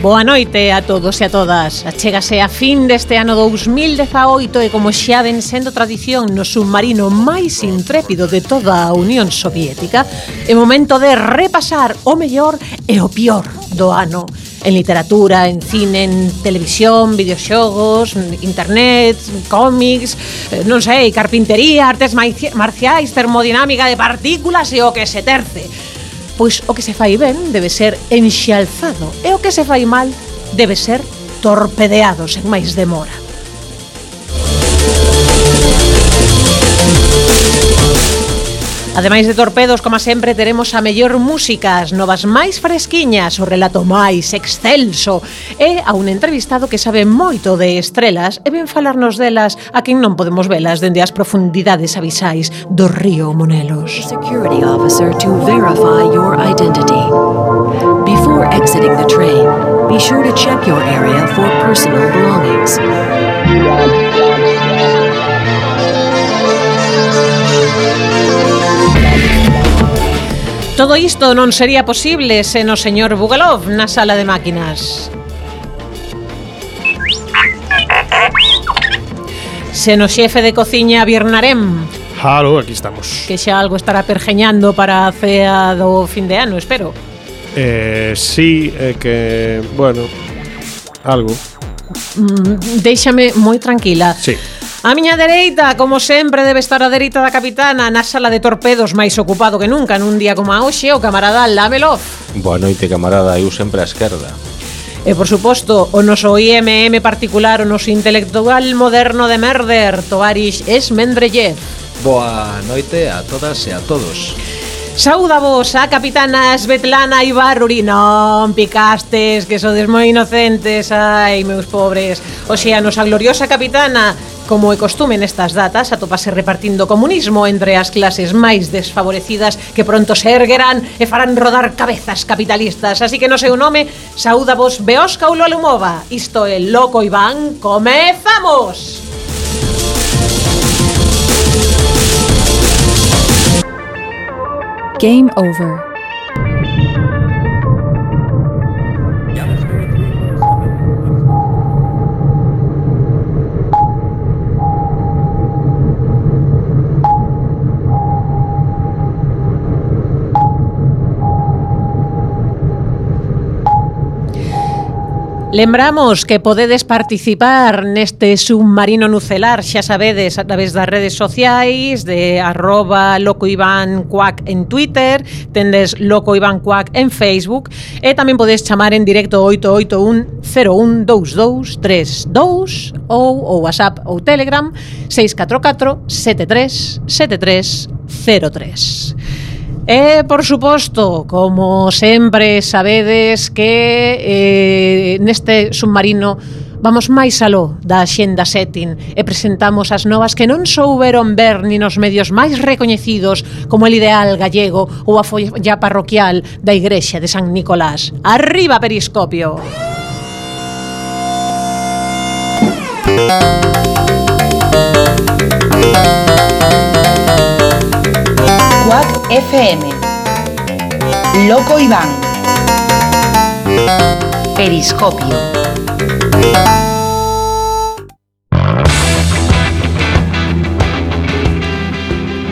Boa noite a todos e a todas. Achégase a fin deste ano 2018 e como xa ven sendo tradición no submarino máis intrépido de toda a Unión Soviética, é momento de repasar o mellor e o pior do ano en literatura, en cine, en televisión, videoxogos, internet, cómics, eh, non sei, carpintería, artes marciais, termodinámica de partículas e o que se terce pois o que se fai ben debe ser enxalzado e o que se fai mal debe ser torpedeado sen máis demora. Ademais de torpedos, como sempre, teremos a mellor música, as novas máis fresquiñas, o relato máis excelso e a un entrevistado que sabe moito de estrelas e ven falarnos delas a quen non podemos velas dende as profundidades abisais do río Monelos. Security officer to verify your identity. Before exiting the train, be sure to check your area for personal belongings. Todo isto non sería posible sen o señor Bugalov na sala de máquinas. Sen o xefe de cociña Birnarem. Halo, aquí estamos. Que xa algo estará pergeñando para a cea do fin de ano, espero. Eh, sí, é eh, que, bueno, algo. Mm, déixame moi tranquila. Sí. A miña dereita, como sempre, debe estar a dereita da capitana na sala de torpedos máis ocupado que nunca nun día como a hoxe, o camarada Lamelov. Boa noite, camarada, eu sempre á esquerda. E por suposto, o noso IMM particular, o noso intelectual moderno de merder, Tovarish Esmendrellev. Boa noite a todas e a todos. Sauda vos a capitana Svetlana Ibarruri Non picastes, que sodes moi inocentes Ai, meus pobres O a nosa gloriosa capitana Como é costume nestas datas, atopase repartindo comunismo entre as clases máis desfavorecidas que pronto se erguerán e farán rodar cabezas capitalistas. Así que no seu nome, saúda vos Beosca Ulolumova. Isto é Loco Iván, comezamos! Game over. Lembramos que podedes participar neste submarino nucelar, xa sabedes, a través das redes sociais de arroba locoivancuac en Twitter, tendes locoivancuac en Facebook e tamén podes chamar en directo 881 0122 32 ou o WhatsApp ou Telegram 644 73 73 03. E, por suposto, como sempre sabedes que eh, neste submarino Vamos máis aló da Xenda Setting e presentamos as novas que non souberon ver ni nos medios máis recoñecidos como el ideal gallego ou a folla parroquial da Igrexa de San Nicolás. Arriba Periscopio! FM. Loco Iván. Periscopio.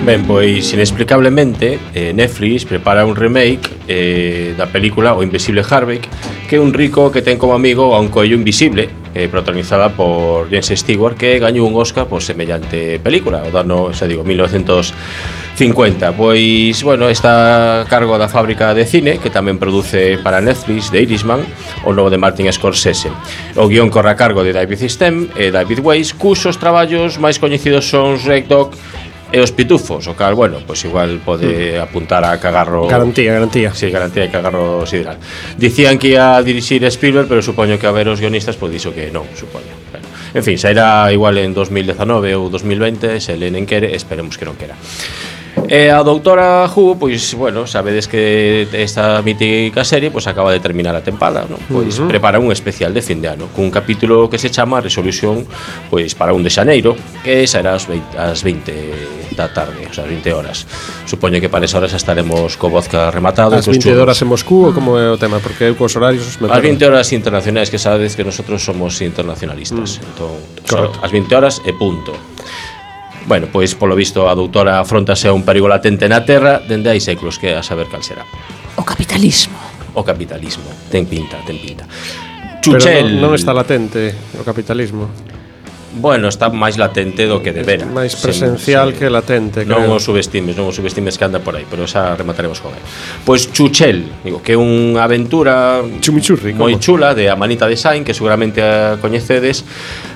Ben, pois inexplicablemente eh, Netflix prepara un remake eh, da película O Invisible Harvey que é un rico que ten como amigo a un coello invisible eh, protagonizada por James Stewart que gañou un Oscar por semellante película, o dano, digo, 50. Pois, bueno, está a cargo da fábrica de cine que tamén produce para Netflix de Irishman o novo de Martin Scorsese. O guión corre a cargo de David Stem e David Weiss, cuxos traballos máis coñecidos son Red Dog e os pitufos, o cal, bueno, pois igual pode mm. apuntar a cagarro Garantía, garantía Si, sí, garantía de cagarro sideral Dicían que ia a dirixir Spielberg, pero supoño que a ver os guionistas, pois dixo que non, supoño bueno. En fin, sairá igual en 2019 ou 2020, se Lenin quere, esperemos que non quera E a doutora Who, pois, bueno, sabedes que esta mítica serie pois acaba de terminar a tempada, non? Pois uh -huh. prepara un especial de fin de ano cun capítulo que se chama Resolución pois para un de xaneiro, que será ás 20, as 20 da tarde, o sea, 20 horas. Supoño que para esa hora xa estaremos co vodka rematado. As 20 horas en Moscú ou como é o tema? Porque eu cos horarios... Me as 20 horas internacionais, que sabedes que nosotros somos internacionalistas. Mm. Entón, Correcto. o sea, as 20 horas e punto. Bueno, pois polo visto a doutora afrontase a un perigo latente na Terra dende hai séculos que a saber cal será. O capitalismo. O capitalismo, ten pinta, ten pinta. Chuchel. Pero non, non está latente o capitalismo. Bueno, está máis latente do que debera. Máis presencial sen, que latente, creo. Non o subestimes, non o subestimes que anda por aí, pero esa remataremos con él. Pois Chuchel, digo, que é unha aventura Chumichurri, moi chula de Amanita Design, que seguramente a coñecedes,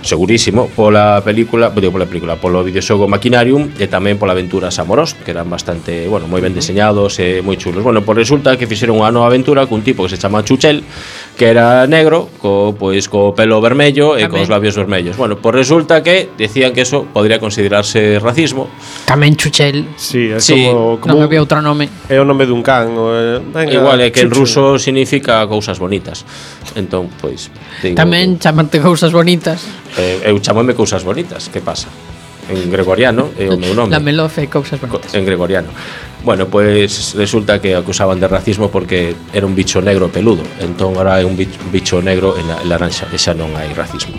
segurísimo, pola película, digo, pola película, polo videoxogo Maquinarium e tamén pola aventura Samoros, que eran bastante, bueno, moi ben diseñados e moi chulos. Bueno, pois resulta que fixeron unha nova aventura cun tipo que se chama Chuchel, que era negro, co, pois co pelo vermello e Tamén. cos labios vermellos. Bueno, pois resulta que decían que eso podría considerarse racismo. Tamén Chuchel. Sí, é sí. como, como non había outro nome. É o nome dun can, o, eh, venga, Igual é que en ruso significa cousas bonitas. Entón, pois digo, Tamén chamarte cousas bonitas. Eh, eu chamame cousas bonitas, que pasa? en gregoriano é o meu nome. La Melofe cousas bonitas. En gregoriano. Bueno, pois pues, resulta que acusaban de racismo porque era un bicho negro peludo. Entón ahora é un bicho negro en laranxa e xa non hai racismo.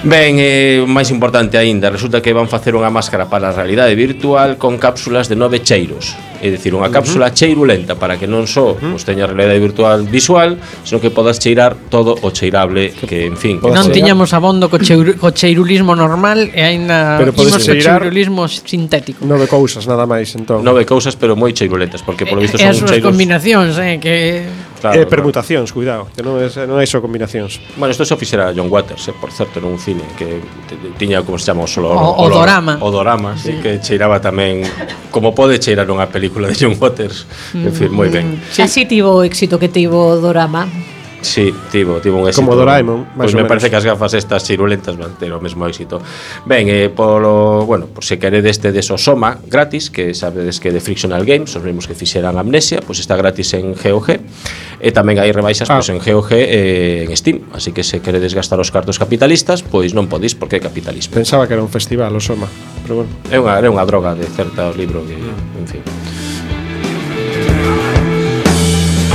Ben, eh, máis importante aínda, resulta que van facer unha máscara para a realidade virtual con cápsulas de nove cheiros. É dicir, unha cápsula uh -huh. cheirulenta para que non só uh -huh. teña realidade virtual visual, senón que podas cheirar todo o cheirable que, en fin... Que non tiñamos abondo co, cheir, co cheirulismo normal e aínda imos co cheirulismo sintético. Nove cousas, nada máis, entón. Nove cousas, pero moi cheirulentas, porque polo visto son e as cheiros... combinacións, eh, que... Claro, eh, permutacións, claro. cuidado, que non, é, non hai só combinacións. Bueno, isto só fixera John Waters, eh, por certo, nun cine que tiña como se chama o solo o, o, o dorama. O dorama, sí. sí. que cheiraba tamén como pode cheirar unha película de John Waters. Mm, en fin, moi ben. Mm, sí. Así tivo o éxito que tivo o dorama. Sí, tivo, tivo un éxito. Como Doraemon, máis Pois pues me menos. parece que as gafas estas cirulentas van ter o mesmo éxito. Ben, eh, polo, bueno, por se queredes este de Sosoma gratis, que sabedes que de Frictional Games, os mesmos que fixeran Amnesia, pois pues está gratis en GOG. E tamén hai rebaixas ah. pois pues, en GOG e eh, en Steam, así que se queredes gastar os cartos capitalistas, pois non podís porque é capitalismo. Pensaba que era un festival o Soma, pero bueno. É unha, é unha droga de certo libro que, en fin.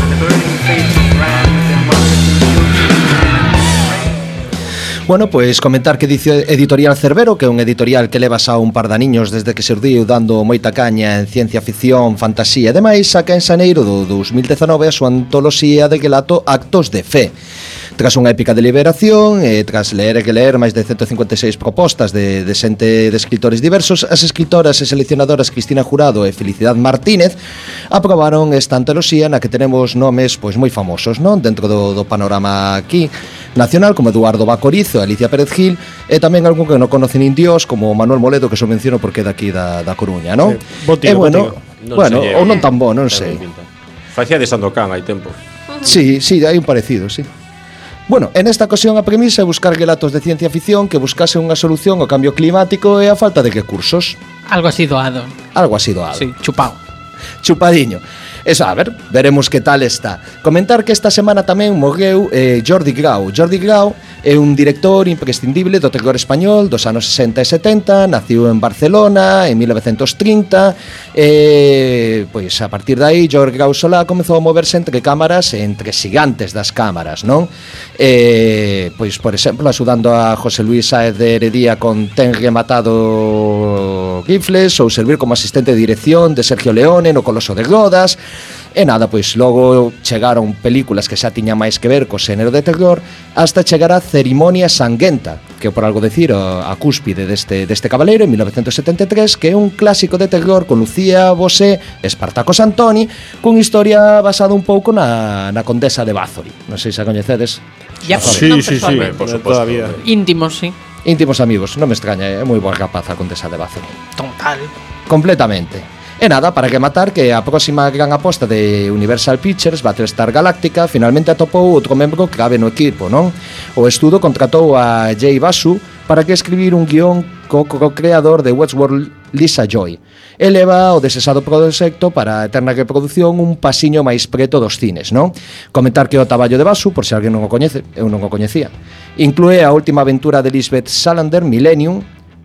The burning face Bueno, pois comentar que dice Editorial Cerbero, que é un editorial que levas a un par de niños desde que surdiu dando moita caña en ciencia ficción, fantasía e demais, saca en Xaneiro do 2019 a súa antoloxía de relato Actos de Fe. Tras unha épica deliberación e tras ler e que ler máis de 156 propostas de, de xente de escritores diversos, as escritoras e seleccionadoras Cristina Jurado e Felicidad Martínez aprobaron esta antoloxía na que tenemos nomes pois moi famosos, non? Dentro do, do panorama aquí nacional como Eduardo Bacorizo e Alicia Pérez Gil e tamén algún que non conocen indios como Manuel Moledo que só menciono porque é daqui da, da Coruña, non? Eh, Bon tío, bueno. Non bueno, ou non tan bo, non eh, sei. Facía de Sandokan hai tempo. Sí, sí, hai un parecido, sí. Bueno, en esta ocasión a premisa é buscar relatos de ciencia ficción que buscase unha solución ao cambio climático e a falta de recursos. Algo así doado. Algo así doado. Sí, chupado. Chupadiño. Eso, a ver, veremos que tal está. Comentar que esta semana tamén morreu eh, Jordi Grau. Jordi Grau É un director imprescindible do terror español dos anos 60 e 70, naciu en Barcelona en 1930, e pois a partir dai Jorge Gausolá comezou a moverse entre cámaras e entre xigantes das cámaras, non? E, pois, por exemplo, axudando a José Luis Saez de Heredia con Ten rematado Gifles ou servir como asistente de dirección de Sergio Leone no Coloso de Rodas, E nada, pois logo chegaron películas que xa tiñan máis que ver co xénero de terror hasta chegar a Cerimonia Sanguenta, que por algo decir a cúspide deste, deste cabaleiro en 1973, que é un clásico de terror con Lucía Bosé, Espartaco Antoni, con historia basada un pouco na, na Condesa de Bázori. Non sei se a coñecedes. Ya, sí, sí, sí, sí, por supuesto. Íntimos, sí. Íntimos amigos, non me extraña, é moi boa rapaza a Condesa de Bázori. Total. Completamente. E nada, para que matar que a próxima gran aposta de Universal Pictures, Battlestar Galactica, finalmente atopou outro membro clave no equipo, non? O estudo contratou a Jay Basu para que escribir un guión co, co creador de Westworld, Lisa Joy. E leva o desesado proxecto para a eterna reproducción un pasiño máis preto dos cines, non? Comentar que o traballo de Basu, por se alguén non o coñece, eu non o coñecía, inclúe a última aventura de Lisbeth Salander, Millennium,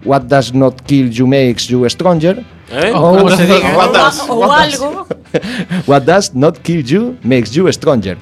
What does not kill you makes you stronger. ¿Eh? Oh, ou, o, diga, what does, ou what algo. What does not kill you makes you stronger.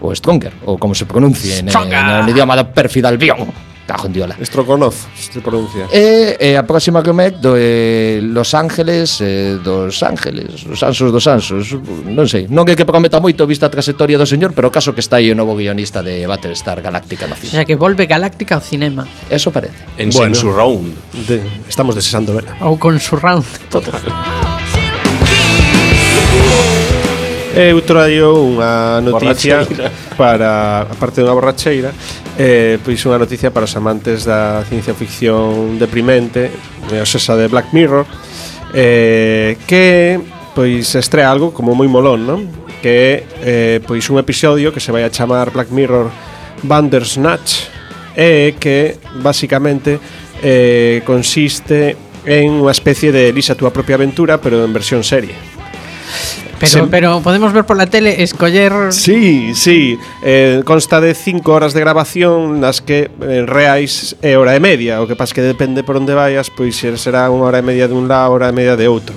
Ou stronger, ou como se pronuncie en, en, en, el idioma do perfidalbión. Cajo en diola. Strokonov, se pronuncia. E, e a próxima que me do eh, Los Ángeles eh, dos Ángeles, os Ansos dos Ansos, non sei. Non é que prometa moito vista a trayectoria do señor, pero caso que está aí o novo guionista de Battlestar Galáctica no cine. O sea, que volve Galáctica ao cinema. Eso parece. En, bueno, en Surround. De, estamos desesando vela. Ou con Surround. Total. Eh, eu traio unha noticia para, aparte dunha borracheira, eh, pois unha noticia para os amantes da ciencia ficción deprimente, eh, o sesa de Black Mirror, eh, que pois estrea algo como moi molón, non? Que é eh, pois un episodio que se vai a chamar Black Mirror Bandersnatch e que basicamente eh, consiste en unha especie de Elisa túa propia aventura pero en versión serie Pero, se... pero podemos ver por la tele, escoller... Sí, sí, eh, consta de cinco horas de grabación nas que en reais é hora e media, o que pas que depende por onde vayas, pois será unha hora e media dun lado, hora e media de outro.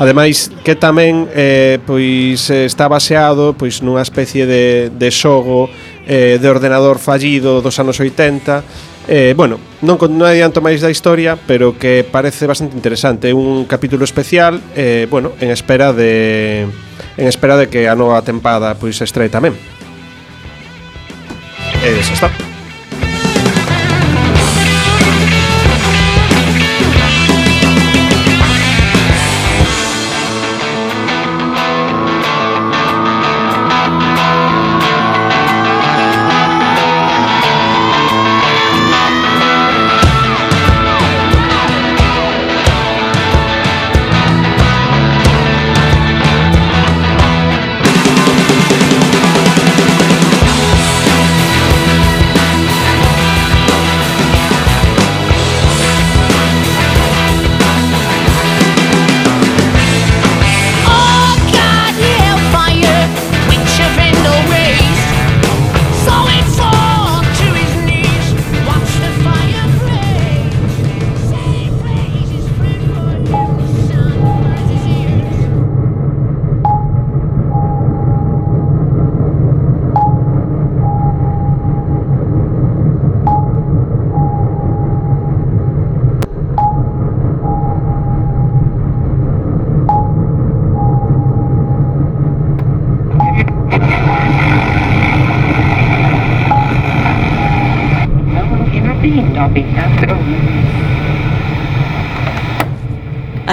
Ademais que tamén eh, pois eh, está baseado pois nunha especie de, de xogo eh, de ordenador fallido dos anos 80 Eh, bueno, non, non adianto máis da historia, pero que parece bastante interesante. Un capítulo especial, eh, bueno, en espera de en espera de que a nova tempada pois estrei tamén. E xa está.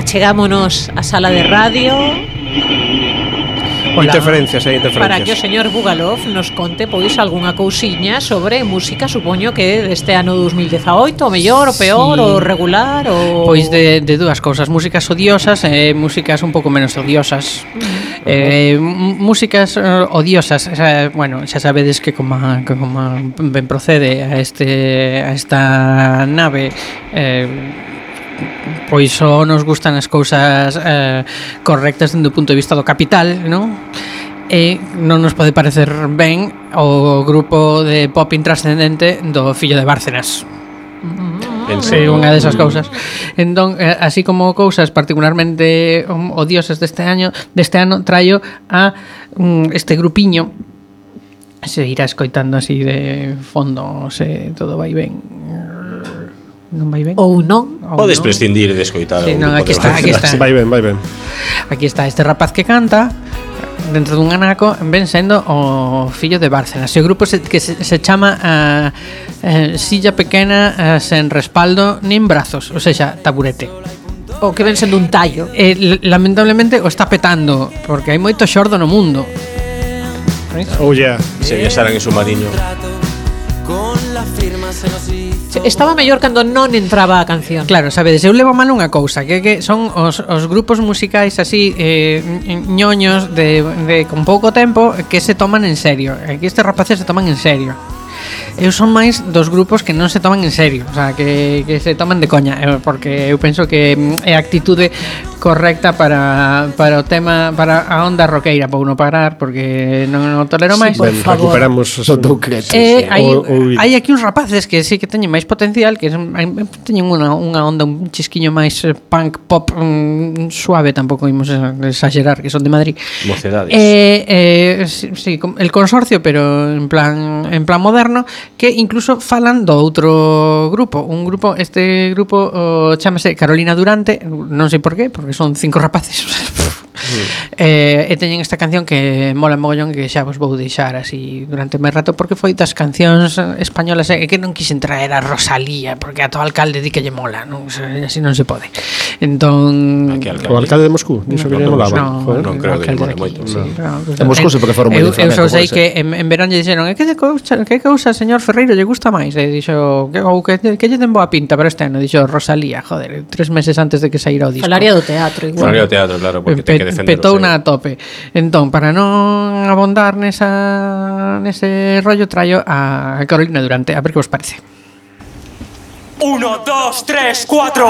achegámonos á sala de radio Hola. Interferencias, hai interferencias. Para que o señor Bugalov nos conte pois algunha cousiña sobre música, supoño que deste ano 2018, o mellor, o peor, sí. o regular, o Pois de, de dúas cousas, músicas odiosas e eh, músicas un pouco menos odiosas. Mm. eh, músicas eh, odiosas, xa, bueno, xa sabedes que como como ben procede a este a esta nave eh pois só nos gustan as cousas eh, correctas dende o punto de vista do capital, non? E non nos pode parecer ben o grupo de pop intrascendente do fillo de Bárcenas. É unha desas mm. cousas. Entón, eh, así como cousas particularmente um, odiosas deste año, deste ano traio a um, este grupiño se irá escoitando así de fondo, se todo vai ben non vai ben. Ou non. Ou Podes non. prescindir de escoitar. Sí, non, aquí está, aquí está. Vai ben, vai ben. Aquí está este rapaz que canta dentro dun anaco ven sendo o fillo de Bárcenas. E o grupo se, que se, se chama uh, uh, Silla Pequena uh, sen respaldo nin brazos, ou seja, taburete. O que ven sendo un tallo. E, lamentablemente o está petando, porque hai moito xordo no mundo. Oh, yeah. Se viaxaran en submarino. Con la firma se nos Estaba mellor cando non entraba a canción. Claro, sabedes, eu levo mal unha cousa, que que son os, os grupos musicais así eh, ñoños de, de con pouco tempo que se toman en serio. Eh, Aquí estes rapaces se toman en serio. Eu son máis dos grupos que non se toman en serio, o sea, que, que se toman de coña, eh, porque eu penso que mm, é a actitude correcta para, para o tema para a onda roqueira para non parar porque non, non tolero máis. sí, ben, recuperamos os autocretes eh, eh, sí. hai, o, hai aquí uns rapaces que sí que teñen máis potencial que teñen unha, unha onda un chisquiño máis eh, punk pop um, suave tampouco imos exagerar que son de Madrid. Mocedades. Eh, eh, sí, sí, el consorcio pero en plan en plan moderno que incluso falan do outro grupo. Un grupo este grupo oh, chamase Carolina Durante non sei por qué porque son cinco rapaces Eh, e teñen esta canción que mola mogollón que xa vos vou deixar así durante máis rato porque foi das cancións españolas e eh, que non quixen traer a Rosalía porque a todo alcalde di que lle mola, non, así non se pode. Entón, alcalde? o alcalde de Moscú, dixo no, que lle molaba. No, Joder, non creo que lle mole moito. Sí. En Moscú se porque foron moi Eu, eu só sei que en, en verán lle dixeron, "E que de cousa, que cousa, señor Ferreiro, lle gusta máis?" E dixo, "Que ou que, que lle ten boa pinta para este ano." Dixo, "Rosalía, joder, tres meses antes de que saíra o disco." Falaría do teatro igual. Falaría do teatro, claro, porque pe, te que defender. Petou na a tope. Entón, para non abondar nesa nese rollo traio a Carolina Durante, a ver que vos parece. Uno, dos, tres, cuatro.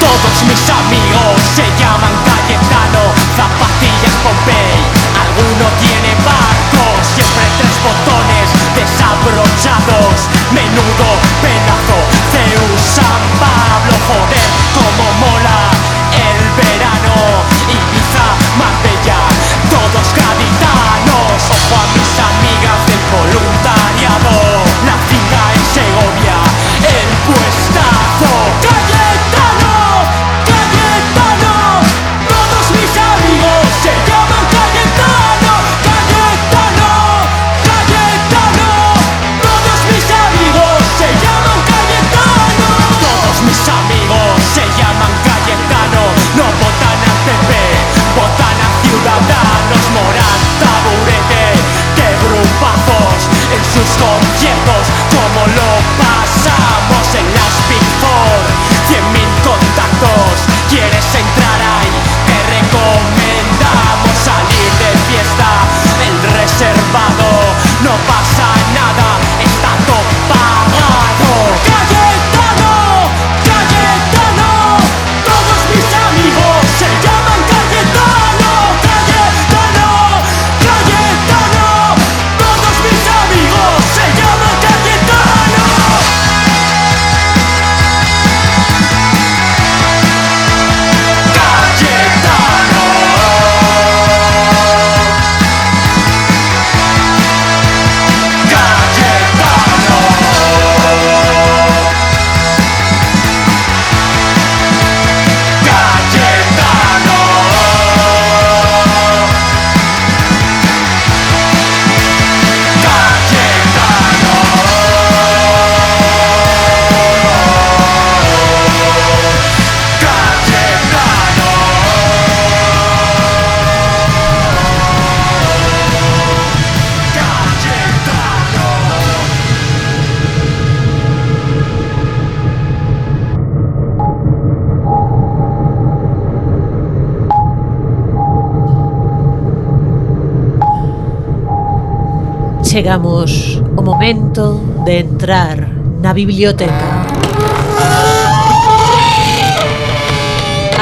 Todos mis amigos se llaman Cayetano, zapatillas Pompey. Alguno tiene barcos, siempre tres botones desabrochados. Menudo pedazo, Zeus, San Pablo, joder, como mola el verano. Ibiza, Marbella, todos gaditanos. Ojo a mis amigas del voluntariado. La finca en Segovia, el puestazo. moral, taburete de brupazos en sus conciertos. chegamos o momento de entrar na biblioteca.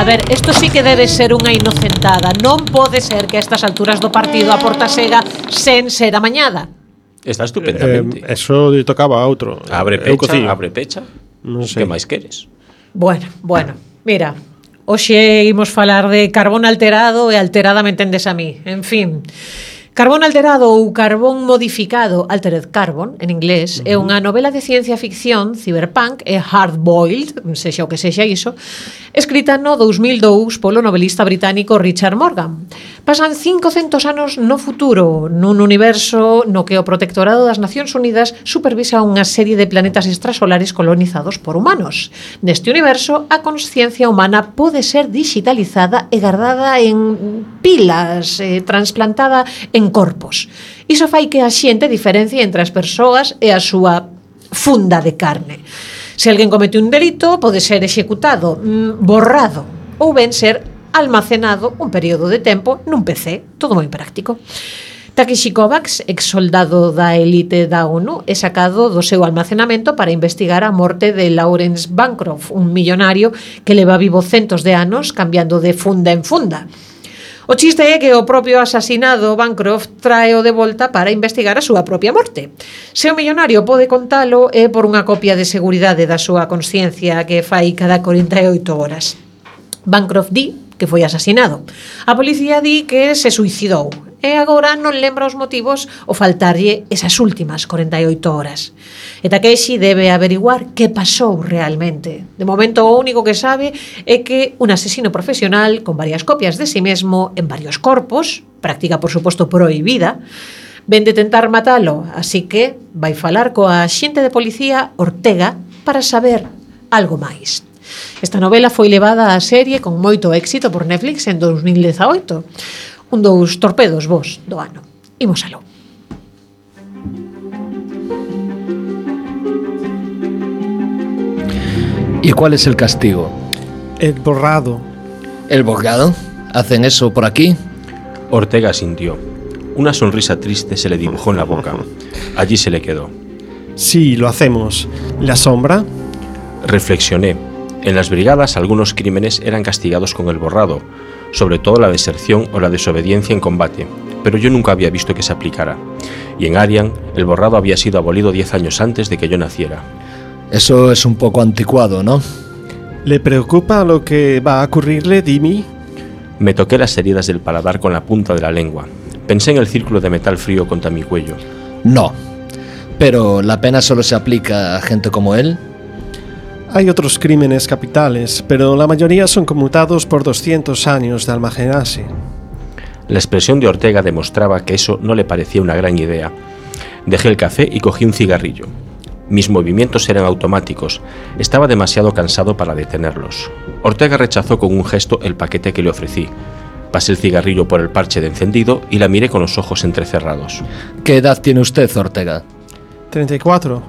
A ver, isto sí que debe ser unha inocentada. Non pode ser que a estas alturas do partido a porta sega sen ser amañada. Está estupendamente. Eh, eso lle tocaba a outro. Abre pecha, abre pecha. Non sei. Que máis queres? Bueno, bueno. Mira, hoxe imos falar de carbón alterado e alteradamente entendes a mí. En fin. Carbón alterado ou carbón modificado, altered carbon, en inglés, uh -huh. é unha novela de ciencia ficción, cyberpunk e hardboiled, sexa o que sexa iso, escrita no 2002 polo novelista británico Richard Morgan. Pasan 500 anos no futuro, nun universo no que o protectorado das Nacións Unidas supervisa unha serie de planetas extrasolares colonizados por humanos. Neste universo, a consciencia humana pode ser digitalizada e guardada en pilas, eh, transplantada en en corpos. Iso fai que a xente diferencie entre as persoas e a súa funda de carne. Se alguén comete un delito, pode ser executado, mm, borrado ou ben ser almacenado un período de tempo nun PC, todo moi práctico. Takeshi Kovacs, ex soldado da elite da ONU, é sacado do seu almacenamento para investigar a morte de Lawrence Bancroft, un millonario que leva vivo centos de anos cambiando de funda en funda. O chiste é que o propio asasinado Bancroft trae o de volta para investigar a súa propia morte. Se o millonario pode contalo é por unha copia de seguridade da súa consciencia que fai cada 48 horas. Bancroft di que foi asasinado. A policía di que se suicidou e agora non lembra os motivos o faltarlle esas últimas 48 horas. E Takeshi debe averiguar que pasou realmente. De momento, o único que sabe é que un asesino profesional con varias copias de sí mesmo en varios corpos, práctica por suposto prohibida, ven de tentar matalo, así que vai falar coa xente de policía Ortega para saber algo máis. Esta novela foi levada á serie con moito éxito por Netflix en 2018. Un dos torpedos vos do ano. Imos aló. ¿Y cuál es el castigo? El borrado. ¿El borgado? ¿Hacen eso por aquí? Ortega sintió. Una sonrisa triste se le dibujó en la boca. Allí se le quedó. Sí, lo hacemos. ¿La sombra? Reflexioné. En las brigadas algunos crímenes eran castigados con el borrado, sobre todo la deserción o la desobediencia en combate, pero yo nunca había visto que se aplicara. Y en Arian, el borrado había sido abolido 10 años antes de que yo naciera. Eso es un poco anticuado, ¿no? ¿Le preocupa lo que va a ocurrirle, Dimi? Me toqué las heridas del paladar con la punta de la lengua. Pensé en el círculo de metal frío contra mi cuello. No. Pero la pena solo se aplica a gente como él. Hay otros crímenes capitales, pero la mayoría son conmutados por 200 años de almacenaje. La expresión de Ortega demostraba que eso no le parecía una gran idea. Dejé el café y cogí un cigarrillo. Mis movimientos eran automáticos. Estaba demasiado cansado para detenerlos. Ortega rechazó con un gesto el paquete que le ofrecí. Pasé el cigarrillo por el parche de encendido y la miré con los ojos entrecerrados. ¿Qué edad tiene usted, Ortega? 34.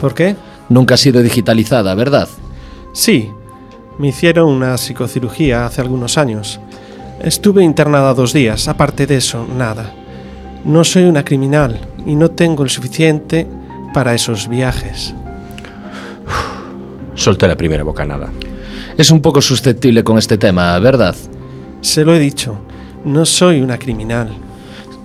¿Por qué? Nunca ha sido digitalizada, ¿verdad? Sí. Me hicieron una psicocirugía hace algunos años. Estuve internada dos días. Aparte de eso, nada. No soy una criminal y no tengo el suficiente para esos viajes. Solté la primera bocanada. Es un poco susceptible con este tema, ¿verdad? Se lo he dicho. No soy una criminal.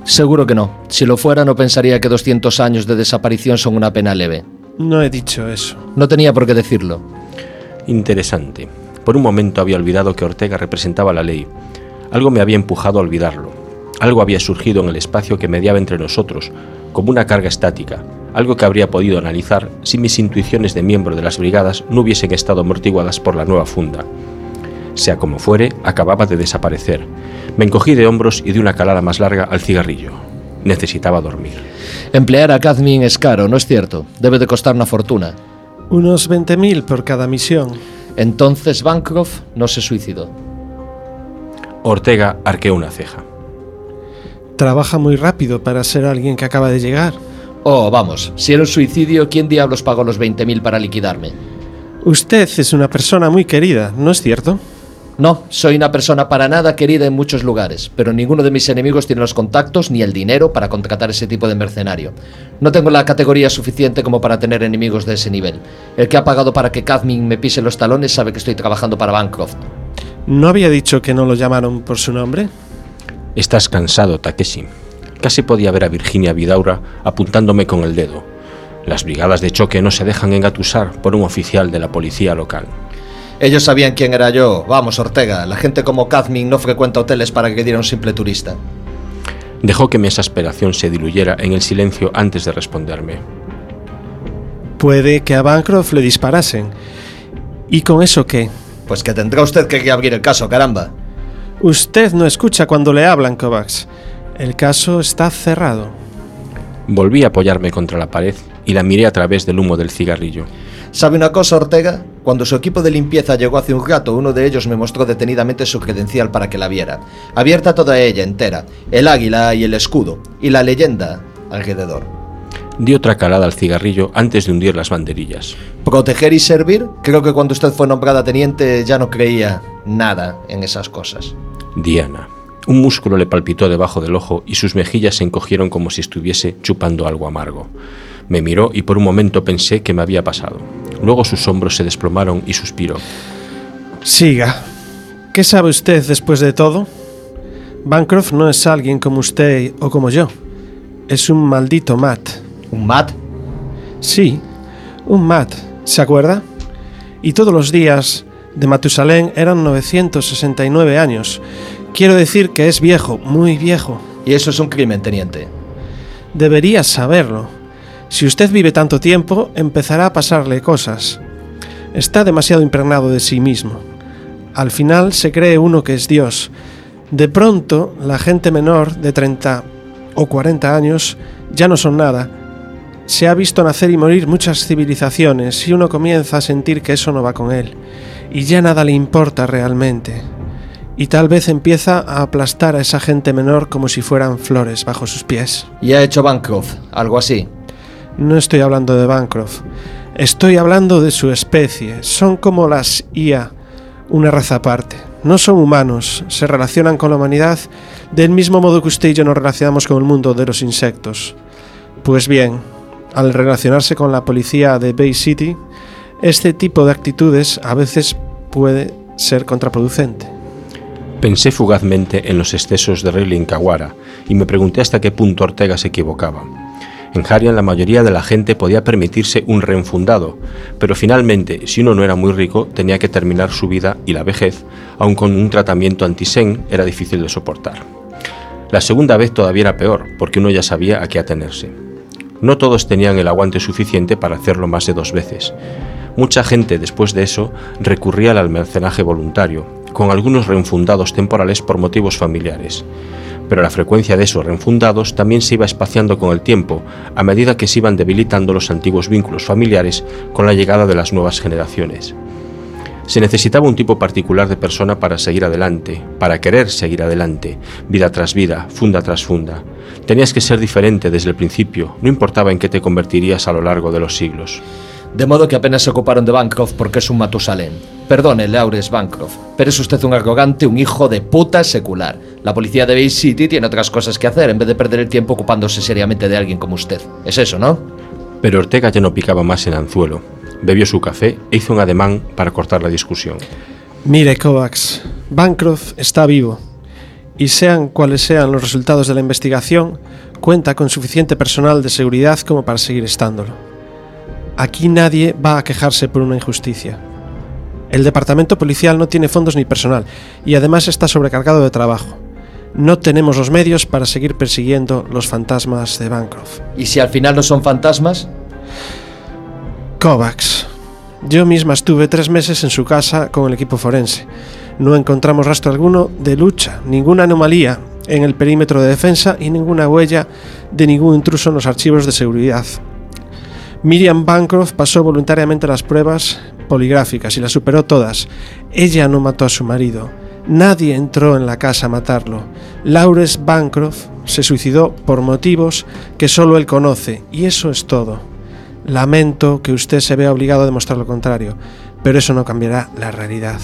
Seguro que no. Si lo fuera, no pensaría que 200 años de desaparición son una pena leve. No he dicho eso. No tenía por qué decirlo. Interesante. Por un momento había olvidado que Ortega representaba la ley. Algo me había empujado a olvidarlo. Algo había surgido en el espacio que mediaba entre nosotros, como una carga estática, algo que habría podido analizar si mis intuiciones de miembro de las brigadas no hubiesen estado amortiguadas por la nueva funda. Sea como fuere, acababa de desaparecer. Me encogí de hombros y di una calada más larga al cigarrillo. Necesitaba dormir. Emplear a Cadmin es caro, ¿no es cierto? Debe de costar una fortuna. Unos 20.000 por cada misión. Entonces Bancroft no se suicidó. Ortega arqueó una ceja. Trabaja muy rápido para ser alguien que acaba de llegar. Oh, vamos, si era un suicidio, ¿quién diablos pagó los 20.000 para liquidarme? Usted es una persona muy querida, ¿no es cierto? No, soy una persona para nada querida en muchos lugares, pero ninguno de mis enemigos tiene los contactos ni el dinero para contratar ese tipo de mercenario. No tengo la categoría suficiente como para tener enemigos de ese nivel. El que ha pagado para que Cadmin me pise los talones sabe que estoy trabajando para Bancroft. ¿No había dicho que no lo llamaron por su nombre? Estás cansado, Takeshi. Casi podía ver a Virginia Vidaura apuntándome con el dedo. Las brigadas de choque no se dejan engatusar por un oficial de la policía local. Ellos sabían quién era yo. Vamos, Ortega, la gente como Cadmin no frecuenta hoteles para agredir a un simple turista. Dejó que mi exasperación se diluyera en el silencio antes de responderme. Puede que a Bancroft le disparasen. ¿Y con eso qué? Pues que tendrá usted que abrir el caso, caramba. Usted no escucha cuando le hablan, Kovacs. El caso está cerrado. Volví a apoyarme contra la pared y la miré a través del humo del cigarrillo. ¿Sabe una cosa, Ortega? Cuando su equipo de limpieza llegó hace un rato, uno de ellos me mostró detenidamente su credencial para que la viera. Abierta toda ella entera, el águila y el escudo, y la leyenda alrededor. Di otra calada al cigarrillo antes de hundir las banderillas. ¿Proteger y servir? Creo que cuando usted fue nombrada teniente ya no creía nada en esas cosas. Diana. Un músculo le palpitó debajo del ojo y sus mejillas se encogieron como si estuviese chupando algo amargo. Me miró y por un momento pensé que me había pasado. Luego sus hombros se desplomaron y suspiró. Siga. ¿Qué sabe usted después de todo? Bancroft no es alguien como usted o como yo. Es un maldito Matt. ¿Un Matt? Sí, un Matt. ¿Se acuerda? Y todos los días de Matusalén eran 969 años. Quiero decir que es viejo, muy viejo. Y eso es un crimen, teniente. Debería saberlo. Si usted vive tanto tiempo, empezará a pasarle cosas. Está demasiado impregnado de sí mismo. Al final se cree uno que es Dios. De pronto, la gente menor de 30 o 40 años ya no son nada. Se ha visto nacer y morir muchas civilizaciones y uno comienza a sentir que eso no va con él. Y ya nada le importa realmente. Y tal vez empieza a aplastar a esa gente menor como si fueran flores bajo sus pies. Y ha hecho Bancroft, algo así. No estoy hablando de Bancroft. Estoy hablando de su especie. Son como las IA, una raza aparte. No son humanos, se relacionan con la humanidad del mismo modo que usted y yo nos relacionamos con el mundo de los insectos. Pues bien, al relacionarse con la policía de Bay City, este tipo de actitudes a veces puede ser contraproducente. Pensé fugazmente en los excesos de Riley Kawara y me pregunté hasta qué punto Ortega se equivocaba. En Harian la mayoría de la gente podía permitirse un reenfundado, pero finalmente, si uno no era muy rico, tenía que terminar su vida y la vejez, aun con un tratamiento antisen, era difícil de soportar. La segunda vez todavía era peor, porque uno ya sabía a qué atenerse. No todos tenían el aguante suficiente para hacerlo más de dos veces. Mucha gente después de eso recurría al almacenaje voluntario, con algunos reenfundados temporales por motivos familiares pero la frecuencia de esos reenfundados también se iba espaciando con el tiempo, a medida que se iban debilitando los antiguos vínculos familiares con la llegada de las nuevas generaciones. Se necesitaba un tipo particular de persona para seguir adelante, para querer seguir adelante, vida tras vida, funda tras funda. Tenías que ser diferente desde el principio, no importaba en qué te convertirías a lo largo de los siglos. De modo que apenas se ocuparon de Bancroft porque es un Matusalén. Perdone, Laures Bancroft, pero es usted un arrogante, un hijo de puta secular. La policía de Bay City tiene otras cosas que hacer en vez de perder el tiempo ocupándose seriamente de alguien como usted. Es eso, ¿no? Pero Ortega ya no picaba más el anzuelo. Bebió su café e hizo un ademán para cortar la discusión. Mire, Kovacs, Bancroft está vivo. Y sean cuales sean los resultados de la investigación, cuenta con suficiente personal de seguridad como para seguir estándolo. Aquí nadie va a quejarse por una injusticia. El departamento policial no tiene fondos ni personal y además está sobrecargado de trabajo. No tenemos los medios para seguir persiguiendo los fantasmas de Bancroft. ¿Y si al final no son fantasmas? Kovacs. Yo misma estuve tres meses en su casa con el equipo forense. No encontramos rastro alguno de lucha, ninguna anomalía en el perímetro de defensa y ninguna huella de ningún intruso en los archivos de seguridad. Miriam Bancroft pasó voluntariamente las pruebas poligráficas y las superó todas. Ella no mató a su marido. Nadie entró en la casa a matarlo. Laures Bancroft se suicidó por motivos que solo él conoce, y eso es todo. Lamento que usted se vea obligado a demostrar lo contrario, pero eso no cambiará la realidad.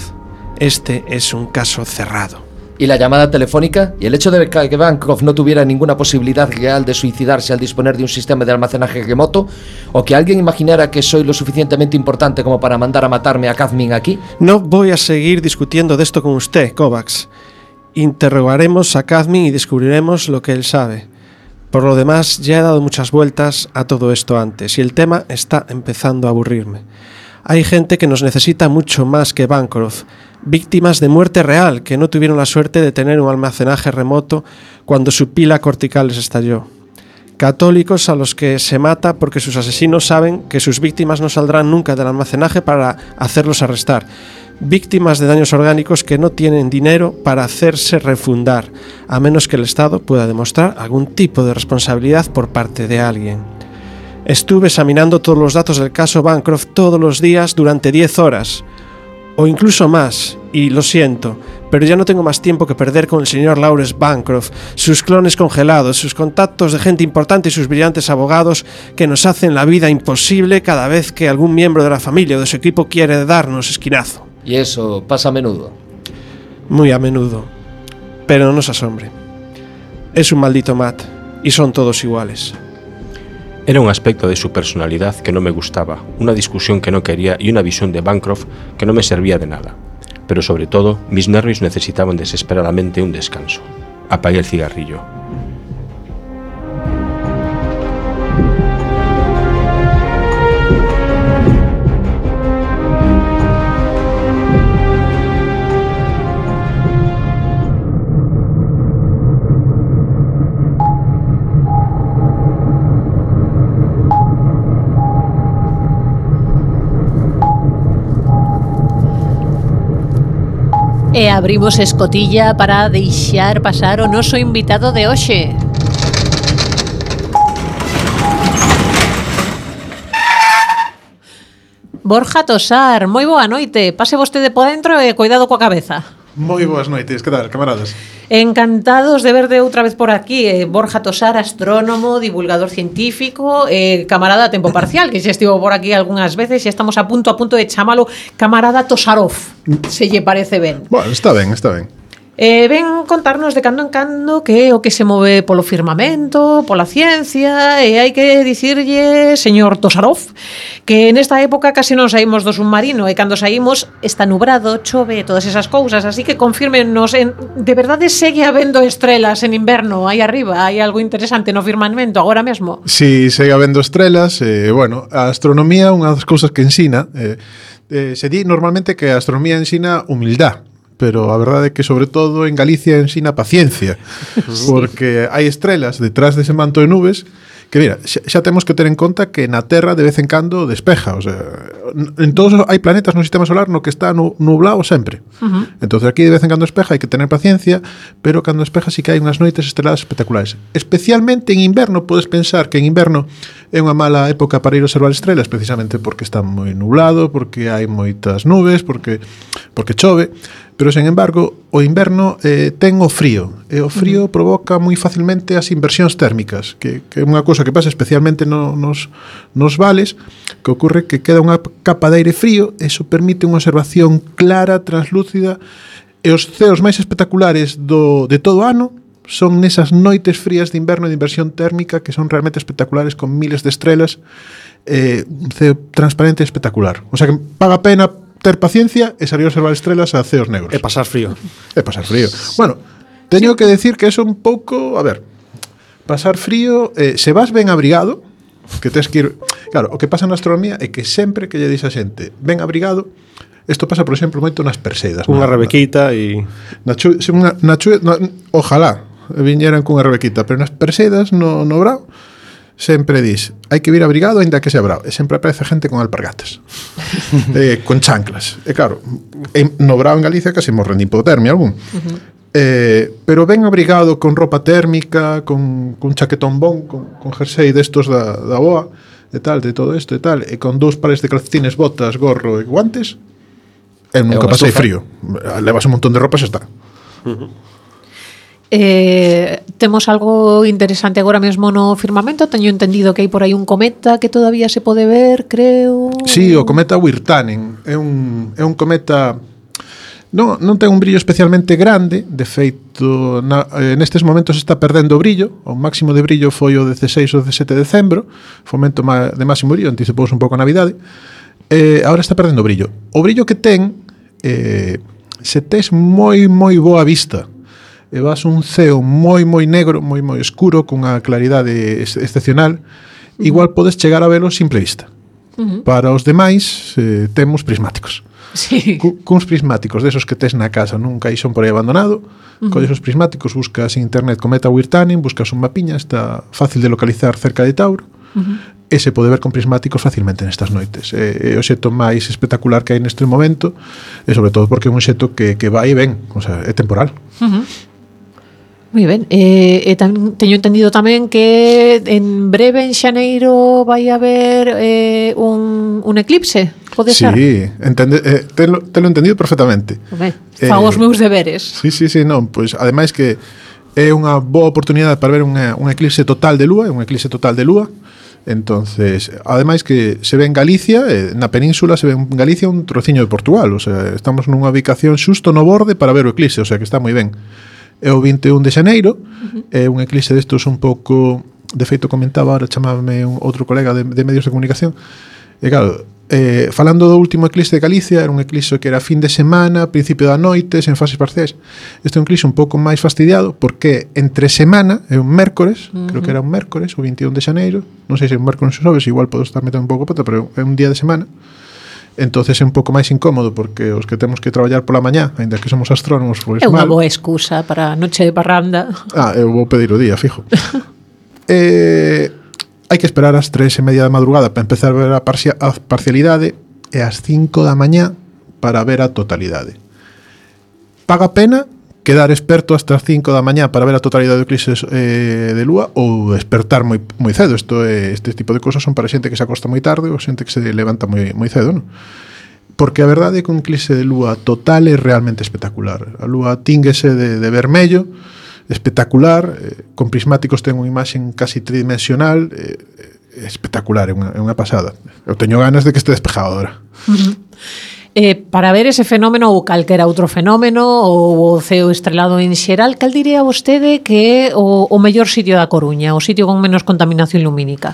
Este es un caso cerrado. ¿Y la llamada telefónica? ¿Y el hecho de que Bancroft no tuviera ninguna posibilidad real de suicidarse al disponer de un sistema de almacenaje remoto? ¿O que alguien imaginara que soy lo suficientemente importante como para mandar a matarme a Kazmin aquí? No voy a seguir discutiendo de esto con usted, Kovacs. Interrogaremos a Kazmin y descubriremos lo que él sabe. Por lo demás, ya he dado muchas vueltas a todo esto antes y el tema está empezando a aburrirme. Hay gente que nos necesita mucho más que Bancroft. Víctimas de muerte real que no tuvieron la suerte de tener un almacenaje remoto cuando su pila cortical les estalló. Católicos a los que se mata porque sus asesinos saben que sus víctimas no saldrán nunca del almacenaje para hacerlos arrestar. Víctimas de daños orgánicos que no tienen dinero para hacerse refundar, a menos que el Estado pueda demostrar algún tipo de responsabilidad por parte de alguien. Estuve examinando todos los datos del caso Bancroft todos los días durante 10 horas, o incluso más, y lo siento, pero ya no tengo más tiempo que perder con el señor Lawrence Bancroft, sus clones congelados, sus contactos de gente importante y sus brillantes abogados que nos hacen la vida imposible cada vez que algún miembro de la familia o de su equipo quiere darnos esquinazo. Y eso pasa a menudo. Muy a menudo. Pero no se asombre. Es un maldito Matt, y son todos iguales. Era un aspecto de su personalidad que no me gustaba, una discusión que no quería y una visión de Bancroft que no me servía de nada. Pero sobre todo, mis nervios necesitaban desesperadamente un descanso. Apagué el cigarrillo. E abrimos escotilla para deixar pasar o noso invitado de hoxe. Borja Tosar, moi boa noite. Pase vostede por dentro e cuidado coa cabeza. Moi boas noites, que tal, camaradas? Encantados de verde outra vez por aquí eh, Borja Tosar, astrónomo, divulgador científico eh, Camarada a tempo parcial Que xa estivo por aquí algunhas veces E estamos a punto a punto de chamalo Camarada Tosarov Se lle parece ben Bueno, está ben, está ben Eh, ven contarnos de cando en cando que é o que se move polo firmamento, pola ciencia, e hai que dicirlle, señor Tosarov, que nesta época casi non saímos do submarino, e cando saímos está nubrado, chove, todas esas cousas, así que confirmenos, en, de verdade segue habendo estrelas en inverno aí arriba, hai algo interesante no firmamento agora mesmo? Si, sí, segue habendo estrelas, eh, bueno, a astronomía é unha das cousas que ensina, eh, eh, se di normalmente que a astronomía ensina humildade, pero a verdade é que sobre todo en Galicia ensina paciencia, porque hai estrelas detrás dese manto de nubes que mira, xa, xa temos que ter en conta que na Terra de vez en cando despeja, o sea, en todos hai planetas no sistema solar no que está nu, nublado sempre. Uh -huh. Entonces aquí de vez en cando espeja hai que tener paciencia, pero cando espeja sí que hai unhas noites estreladas espectaculares. Especialmente en inverno podes pensar que en inverno é unha mala época para ir observar estrelas precisamente porque está moi nublado, porque hai moitas nubes, porque porque chove, pero sen embargo, o inverno eh, ten o frío, e o frío uh -huh. provoca moi facilmente as inversións térmicas, que, que é unha cousa que pasa especialmente no, nos, nos vales, que ocorre que queda unha capa de aire frío e iso permite unha observación clara, translúcida e os ceos máis espectaculares do, de todo o ano son nesas noites frías de inverno de inversión térmica que son realmente espectaculares con miles de estrelas eh, un ceo transparente e espectacular. O sea que paga pena ter paciencia e salir a observar estrelas a ceos negros. E pasar frío. E pasar frío. Bueno, teño sí. que decir que eso un pouco a ver, pasar frío eh, se vas ben abrigado que tens que ir... Claro, o que pasa na astronomía é que sempre que lle dis a xente ben abrigado, Isto pasa, por exemplo, moito nas perseidas. Unha rebequita e... Na chu, na, na chu, na, ojalá viñeran cunha rebequita, pero nas perseidas no, no brao, sempre dis, hai que vir abrigado aínda que sea brao E sempre aparece gente con alpargatas. eh, con chanclas. E claro, en, no brao en Galicia case morren de hipotermia algún. Uh -huh. Eh, pero ben abrigado con ropa térmica, con, con chaquetón bon, con, con jersey destos da, da boa, e tal, de todo isto e tal, e con dous pares de calcetines, botas, gorro e guantes, eu nunca pasei estufa. frío. Levas un montón de ropa e está. Eh, temos algo interesante agora mesmo no firmamento Teño entendido que hai por aí un cometa Que todavía se pode ver, creo Si, sí, o cometa Wirtanen É un, é un cometa Non, non ten un brillo especialmente grande, de feito, na, eh, nestes momentos está perdendo o brillo, o máximo de brillo foi o 16 ou 17 de decembro, fomento de máximo brillo, anticipouse un pouco a Navidade, eh, agora está perdendo o brillo. O brillo que ten, eh, se tes moi, moi boa vista, e vas un ceo moi, moi negro, moi, moi escuro, cunha claridade ex excepcional, igual podes chegar a velo simple vista. Uh -huh. Para os demais, eh, temos prismáticos. Sí. Cu, cuns prismáticos desos que tes na casa nun caixón por aí abandonado, uh -huh. colles os prismáticos, buscas en internet cometa Wirtanen, buscas un mapiña, está fácil de localizar cerca de Tauro, uh -huh. e se pode ver con prismáticos facilmente nestas noites. É, é o xeto máis espectacular que hai neste momento, e sobre todo porque é un xeto que, que vai e ven, o sea, é temporal. Uh -huh. Moi ben, eh, e eh, teño entendido tamén que en breve en xaneiro vai haber eh, un, un eclipse Pode ser? Sí, entende, eh, telo, telo entendido perfectamente. Okay. Fago eh, os meus deberes. Sí, sí, sí, non, pois ademais que é unha boa oportunidade para ver unha, un eclipse total de lúa, un eclipse total de lúa. Entonces, ademais que se ve en Galicia, eh, na península se ve en Galicia un trociño de Portugal, o sea, estamos nunha ubicación xusto no borde para ver o eclipse, o sea, que está moi ben. É o 21 de xaneiro, uh -huh. é un eclipse destos un pouco, de feito comentaba, ahora chamame un outro colega de, de medios de comunicación, e claro, Eh, falando do último eclipse de Galicia, era un eclipse que era fin de semana, principio da noite, sen fases parciais. Este é un eclipse un pouco máis fastidiado porque entre semana, é un mércores, uh -huh. creo que era un mércores, o 21 de xaneiro, non sei se é un mércores ou xoves, igual podo estar metendo un pouco pata, pero é un día de semana. Entonces é un pouco máis incómodo porque os que temos que traballar pola mañá, aínda que somos astrónomos, pois É unha mal. boa excusa para a noche de parranda. Ah, eu vou pedir o día, fijo. eh, Hai que esperar ás tres e media da madrugada para empezar a ver a, parcia, a parcialidade e ás 5 da mañá para ver a totalidade. Paga pena quedar experto hasta as 5 da mañá para ver a totalidade do eclipse eh, de lúa ou despertar moi, moi cedo. Isto é, este tipo de cousas son para xente que se acosta moi tarde ou xente que se levanta moi, moi cedo, non? Porque a verdade é que un eclipse de lúa total é realmente espectacular. A lúa tínguese de, de vermello, espectacular, eh, con prismáticos ten unha imaxe casi tridimensional, eh, eh, espectacular, é unha, é unha pasada. Eu teño ganas de que este despejado agora. Uh -huh. Eh, para ver ese fenómeno ou calquera outro fenómeno ou o ceo estrelado en xeral, cal diría vostede que é o, o mellor sitio da Coruña, o sitio con menos contaminación lumínica?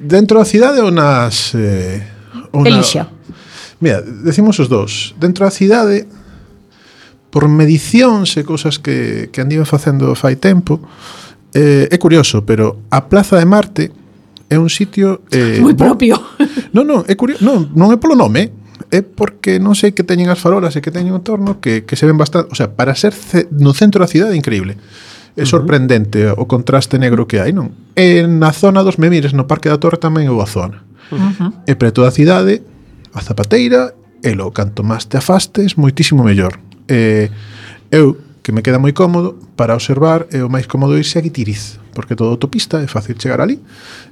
Dentro da cidade ou nas... Eh, una... Elixa. Mira, decimos os dous. Dentro da cidade por medicións e cousas que, que andiven facendo fai tempo, eh, é curioso, pero a Plaza de Marte é un sitio... Eh, Moi propio. Non, non, é curioso, non, non é polo nome, é porque non sei que teñen as farolas e que teñen o torno que, que se ven bastante... O sea, para ser ce, no centro da cidade, increíble. É sorprendente uh -huh. o contraste negro que hai, non? E na zona dos Memires, no Parque da Torre tamén é boa zona. Uh -huh. E preto da cidade, a Zapateira, e lo canto máis te afastes, moitísimo mellor. Eh, eu, que me queda moi cómodo, para observar é o máis cómodo irse a Guitiriz, porque todo autopista é fácil chegar ali.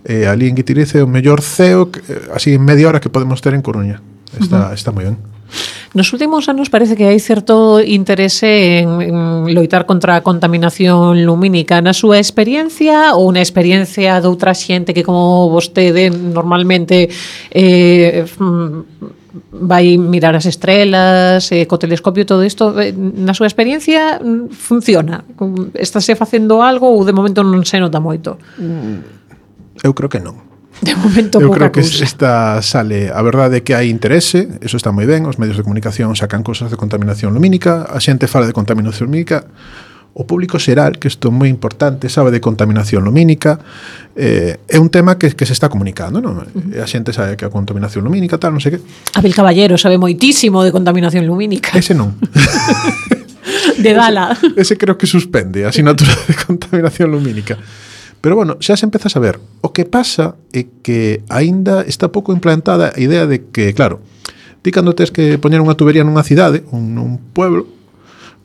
Eh, ali en Guitiriz é o mellor ceo, que, eh, así en media hora que podemos ter en Coruña. Está, uh -huh. está moi ben. Nos últimos anos parece que hai certo interese en, en loitar contra a contaminación lumínica. Na súa experiencia ou na experiencia de outra xente que como vostede normalmente eh, mm, vai mirar as estrelas, eh, co telescopio todo isto, eh, na súa experiencia mm, funciona? Estáse facendo algo ou de momento non se nota moito? Mm, eu creo que non. De momento Eu creo que cousa. esta sale, a verdade é que hai interese, eso está moi ben, os medios de comunicación sacan cousas de contaminación lumínica, a xente fala de contaminación lumínica, o público xeral, que isto é moi importante, sabe de contaminación lumínica, eh, é un tema que, que se está comunicando, non? A xente sabe que a contaminación lumínica, tal, non sei que. Abel Caballero sabe moitísimo de contaminación lumínica. Ese non. de Dala. Ese, ese creo que suspende a asignatura de contaminación lumínica. Pero bueno, xa se empeza a saber. O que pasa é que aínda está pouco implantada a idea de que, claro, ti cando tes que poñer unha tubería nunha cidade, un, un pueblo,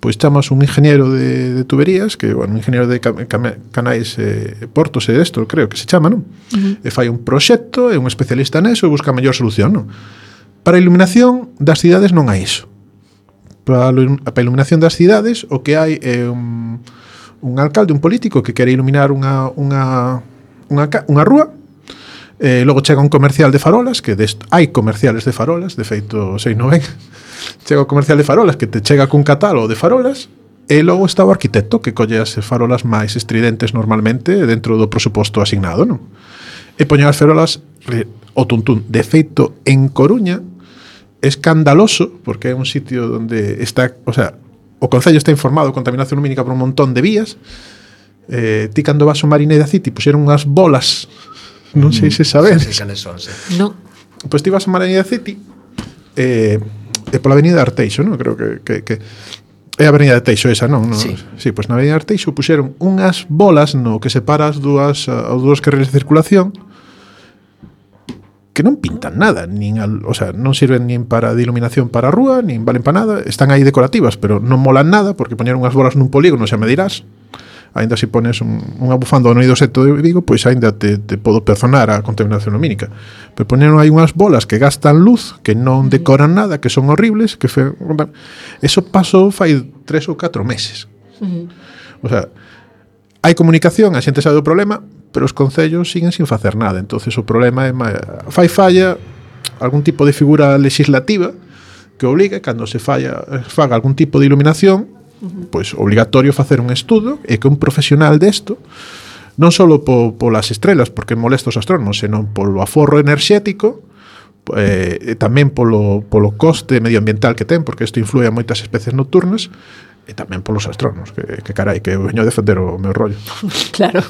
pois chamas un ingeniero de, de tuberías, que, bueno, un ingeniero de canais eh, portos e isto, creo que se chama, non? Uh -huh. E fai un proxecto, é un especialista neso e busca a mellor solución, non? Para a iluminación das cidades non hai iso. Para a iluminación das cidades o que hai é un, un alcalde, un político que quere iluminar unha, unha, unha, unha rúa Eh, logo chega un comercial de farolas, que dest... hai comerciales de farolas, de feito, sei non ven, chega o comercial de farolas que te chega cun catálogo de farolas, e logo está o arquitecto que colle as farolas máis estridentes normalmente dentro do presuposto asignado, non? E poñen as farolas eh, o tuntún. De feito, en Coruña, escandaloso, porque é un sitio onde está, o sea, o Concello está informado de contaminación lumínica por un montón de vías, eh, ti cando vas ao Marineda City puxeron unhas bolas Non sei se sabedes. Non sei son, sí. No. Pois ti vas a Mariña City eh, e, eh, é eh, pola avenida Arteixo, non? Creo que, que, que É a Avenida de Teixo esa, non? No? Sí. sí, pois na Avenida Arteixo puxeron unhas bolas no que separa as dúas, os dúas carriles de circulación que non pintan nada, nin al, o sea, non sirven nin para de iluminación para a rúa, nin valen para nada, están aí decorativas, pero non molan nada porque poñeron unhas bolas nun polígono, xa me dirás, aínda se pones un, unha bufanda no seto de Vigo, pois aínda te, te podo perdonar a contaminación lumínica. Pero poneron aí unhas bolas que gastan luz, que non decoran nada, que son horribles, que fe... Eso pasou fai tres ou catro meses. O sea, hai comunicación, a xente sabe o problema, pero os concellos siguen sin facer nada. entonces o problema é ma... fai falla algún tipo de figura legislativa que obliga cando se falla, faga algún tipo de iluminación pois obligatorio facer un estudo e que un profesional desto non só po, polas estrelas, porque molesta os astrónomos, senón polo aforro enerxético, eh, e tamén polo, polo coste medioambiental que ten, porque isto influe a moitas especies nocturnas, e tamén polos astrónomos, que, que carai, que veño a defender o meu rollo. claro.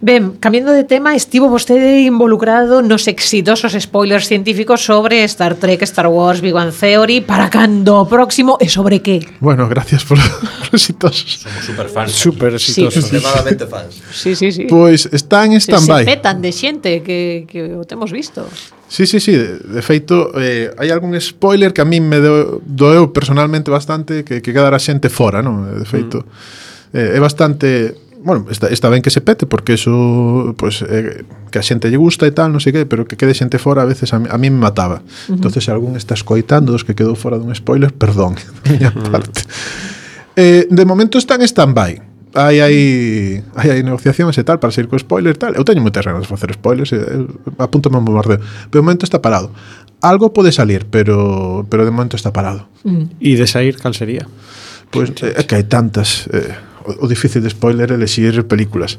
Ben, cambiando de tema, estivo vostede involucrado nos exitosos spoilers científicos sobre Star Trek, Star Wars, Big Bang Theory, para cando o próximo e sobre qué? Bueno, gracias por los exitosos. Somos super fans. Super exitosos. Extremadamente fans. Sí, sí, sí. Pois pues están en stand-by. Se, se petan de xente que, que o temos visto. Sí, sí, sí, de, de feito eh, hai algún spoiler que a min me do, doeu personalmente bastante que, que quedara xente fora, non? De feito mm. eh, é bastante bueno, está, está ben que se pete porque eso pues, eh, que a xente lle gusta e tal, non sei que, pero que quede xente fora a veces a, a mí me mataba. Uh -huh. Entonces, se algún está escoitando dos que quedou fora dun spoiler, perdón, da miña mm. parte. Eh, de momento están stand-by. Hai, hai, hai, hai negociacións e tal para seguir co spoiler e tal. Eu teño moitas ganas de facer spoilers, eh, eh apúntame un bombardeo. Pero de momento está parado. Algo pode salir, pero pero de momento está parado. Mm. E de sair, cal sería? Pois pues, eh, é que hai tantas... Eh, o difícil de spoiler é películas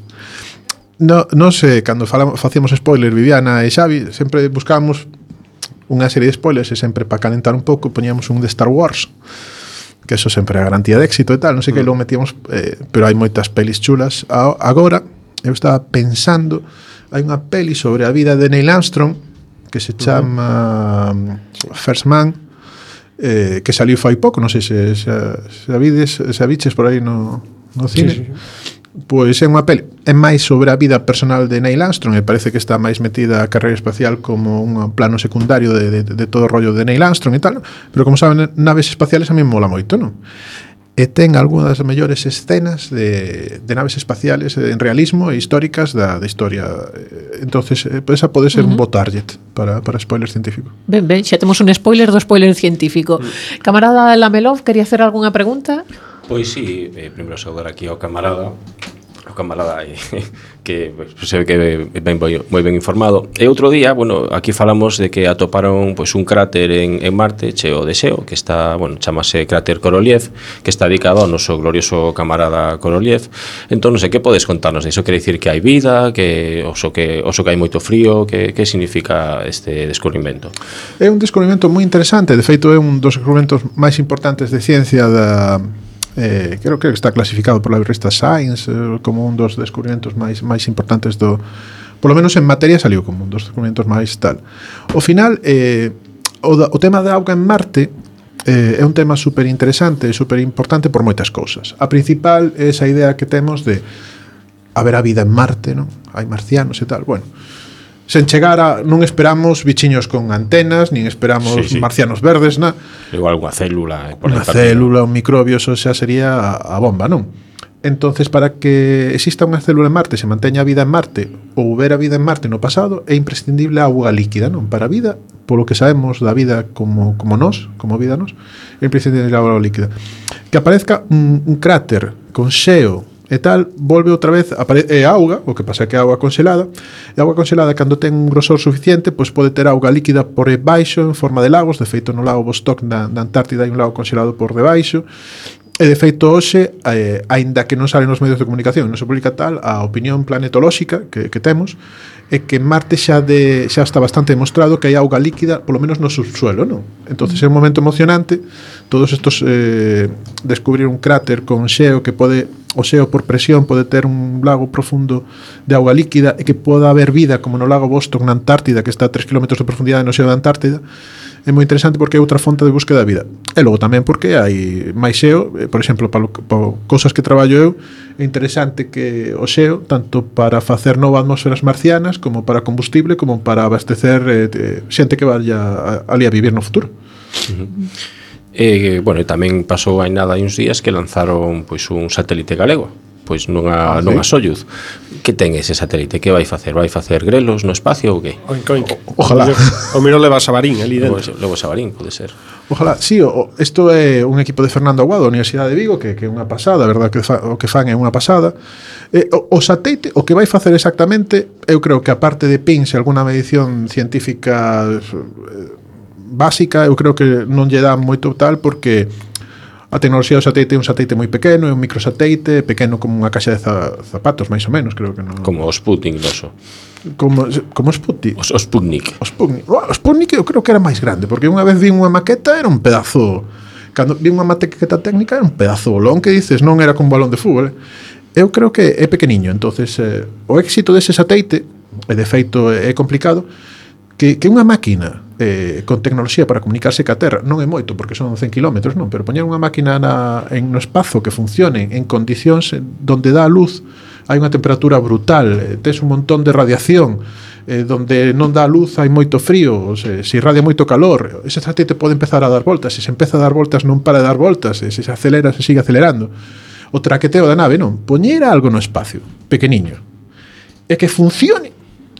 no, non sei, cando falamos, facíamos spoiler Viviana e Xavi, sempre buscábamos unha serie de spoilers e sempre para calentar un pouco poñíamos un de Star Wars que eso sempre é a garantía de éxito e tal, non sei que mm. logo metíamos eh, pero hai moitas pelis chulas agora eu estaba pensando hai unha peli sobre a vida de Neil Armstrong que se mm-hmm. chama mm. First Man eh, que saliu fai pouco, non sei se, se, se, avides, se aviches por aí no, no cine. Sí, sí, sí. Pois é unha peli, é máis sobre a vida personal de Neil Armstrong e parece que está máis metida a carreira espacial como un plano secundario de, de, de todo o rollo de Neil Armstrong e tal, pero como saben, naves espaciales a mí mola moito, non? e ten algunhas das mellores escenas de, de naves espaciales en realismo e históricas da, da historia. Entonces, eh, esa pode ser uh -huh. un bo target para, para spoiler científico. Ben, ben, xa temos un spoiler do spoiler científico. Camarada Lamelov, quería hacer algunha pregunta? Pois sí, eh, primeiro saudar aquí ao camarada o camarada eh, aí, que se ve que ben moi ben informado. E outro día, bueno, aquí falamos de que atoparon pois un cráter en, en Marte cheo de xeo, que está, bueno, chamase cráter Korolev, que está dedicado ao noso glorioso camarada Korolev Entón, non sei que podes contarnos iso quere dicir que hai vida, que oso que oso que hai moito frío, que que significa este descubrimento? É un descubrimento moi interesante, de feito é un dos descubrimentos máis importantes de ciencia da eh, creo que está clasificado por la revista Science eh, como un dos descubrimentos máis máis importantes do polo menos en materia saliu como un dos descubrimentos máis tal. O final eh, o, da, o tema da auga en Marte eh, é un tema super interesante e super importante por moitas cousas. A principal é esa idea que temos de haber a vida en Marte, non? Hai marcianos e tal. Bueno, sen chegar a, non esperamos bichiños con antenas, nin esperamos sí, sí. marcianos verdes, na. Igual unha célula, eh, por unha célula, un microbio, eso xa sería a, a bomba, non? Entonces, para que exista unha célula en Marte, se manteña a vida en Marte ou houbera vida en Marte no pasado, é imprescindible a auga líquida, non? Para a vida, polo que sabemos da vida como, como nós, como vida nós, é imprescindible a auga líquida. Que aparezca un, un cráter con xeo e tal, volve outra vez, é auga, o que pasa é que é auga conxelada, e a auga conxelada cando ten un grosor suficiente, pois pode ter auga líquida por debaixo en forma de lagos, de feito no lago Vostok na, na Antártida hai un lago conxelado por debaixo, E de feito hoxe, eh, aínda que non salen nos medios de comunicación, non se publica tal, a opinión planetolóxica que, que temos é que en Marte xa de, xa está bastante demostrado que hai auga líquida, polo menos no subsuelo, non? Entonces é un momento emocionante todos estos eh, descubrir un cráter con xeo que pode o xeo por presión pode ter un lago profundo de auga líquida e que poda haber vida como no lago Vostok na Antártida que está a 3 km de profundidade no xeo da Antártida. É moi interesante porque é outra fonte de búsqueda da vida. E logo tamén porque hai máis xeo eh, por exemplo, para, para cousas que traballo eu é interesante que o xeo tanto para facer novas atmósferas marcianas como para combustible, como para abastecer eh, eh xente que vaya ali a vivir no futuro. Uh -huh. E, bueno, e tamén pasou hai nada hai uns días que lanzaron pois un satélite galego pois nunha, ah, nunha sí. Soyuz que ten ese satélite, que vai facer? Vai facer grelos no espacio ou que? Oink, oink. O, ojalá. O, o miro leva Sabarín ali dentro. Levo Sabarín, pode ser. Ojalá, sí, isto é un equipo de Fernando Aguado da Universidade de Vigo que, que é unha pasada, verdad? Que fa, o que fan é unha pasada. Eh, o, o satélite, o que vai facer exactamente, eu creo que aparte de PINS, alguna medición científica eh, básica, eu creo que non lle dá moito tal porque a tecnoloxía do satélite é un satélite moi pequeno, é un microsatélite, pequeno como unha caixa de za zapatos, máis ou menos, creo que non. Como o Sputnik noso. Como, como Sputnik? Os, o Sputnik. O Sputnik. O Sputnik eu creo que era máis grande, porque unha vez vi unha maqueta, era un pedazo... Cando vi unha maqueta técnica, era un pedazo bolón que dices, non era con balón de fútbol. Eh? Eu creo que é pequeniño, entonces eh, o éxito dese satélite, e de feito eh, é complicado, que, que unha máquina eh, con tecnoloxía para comunicarse ca Terra non é moito porque son 100 km, non, pero poñer unha máquina na, en no espazo que funcione en condicións donde dá a luz hai unha temperatura brutal, eh, tes un montón de radiación, eh, donde non dá luz hai moito frío, se, se irradia moito calor, ese satélite pode empezar a dar voltas, se se empeza a dar voltas non para de dar voltas, se se acelera se sigue acelerando. O traqueteo da nave, non, poñer algo no espacio, pequeniño, e que funcione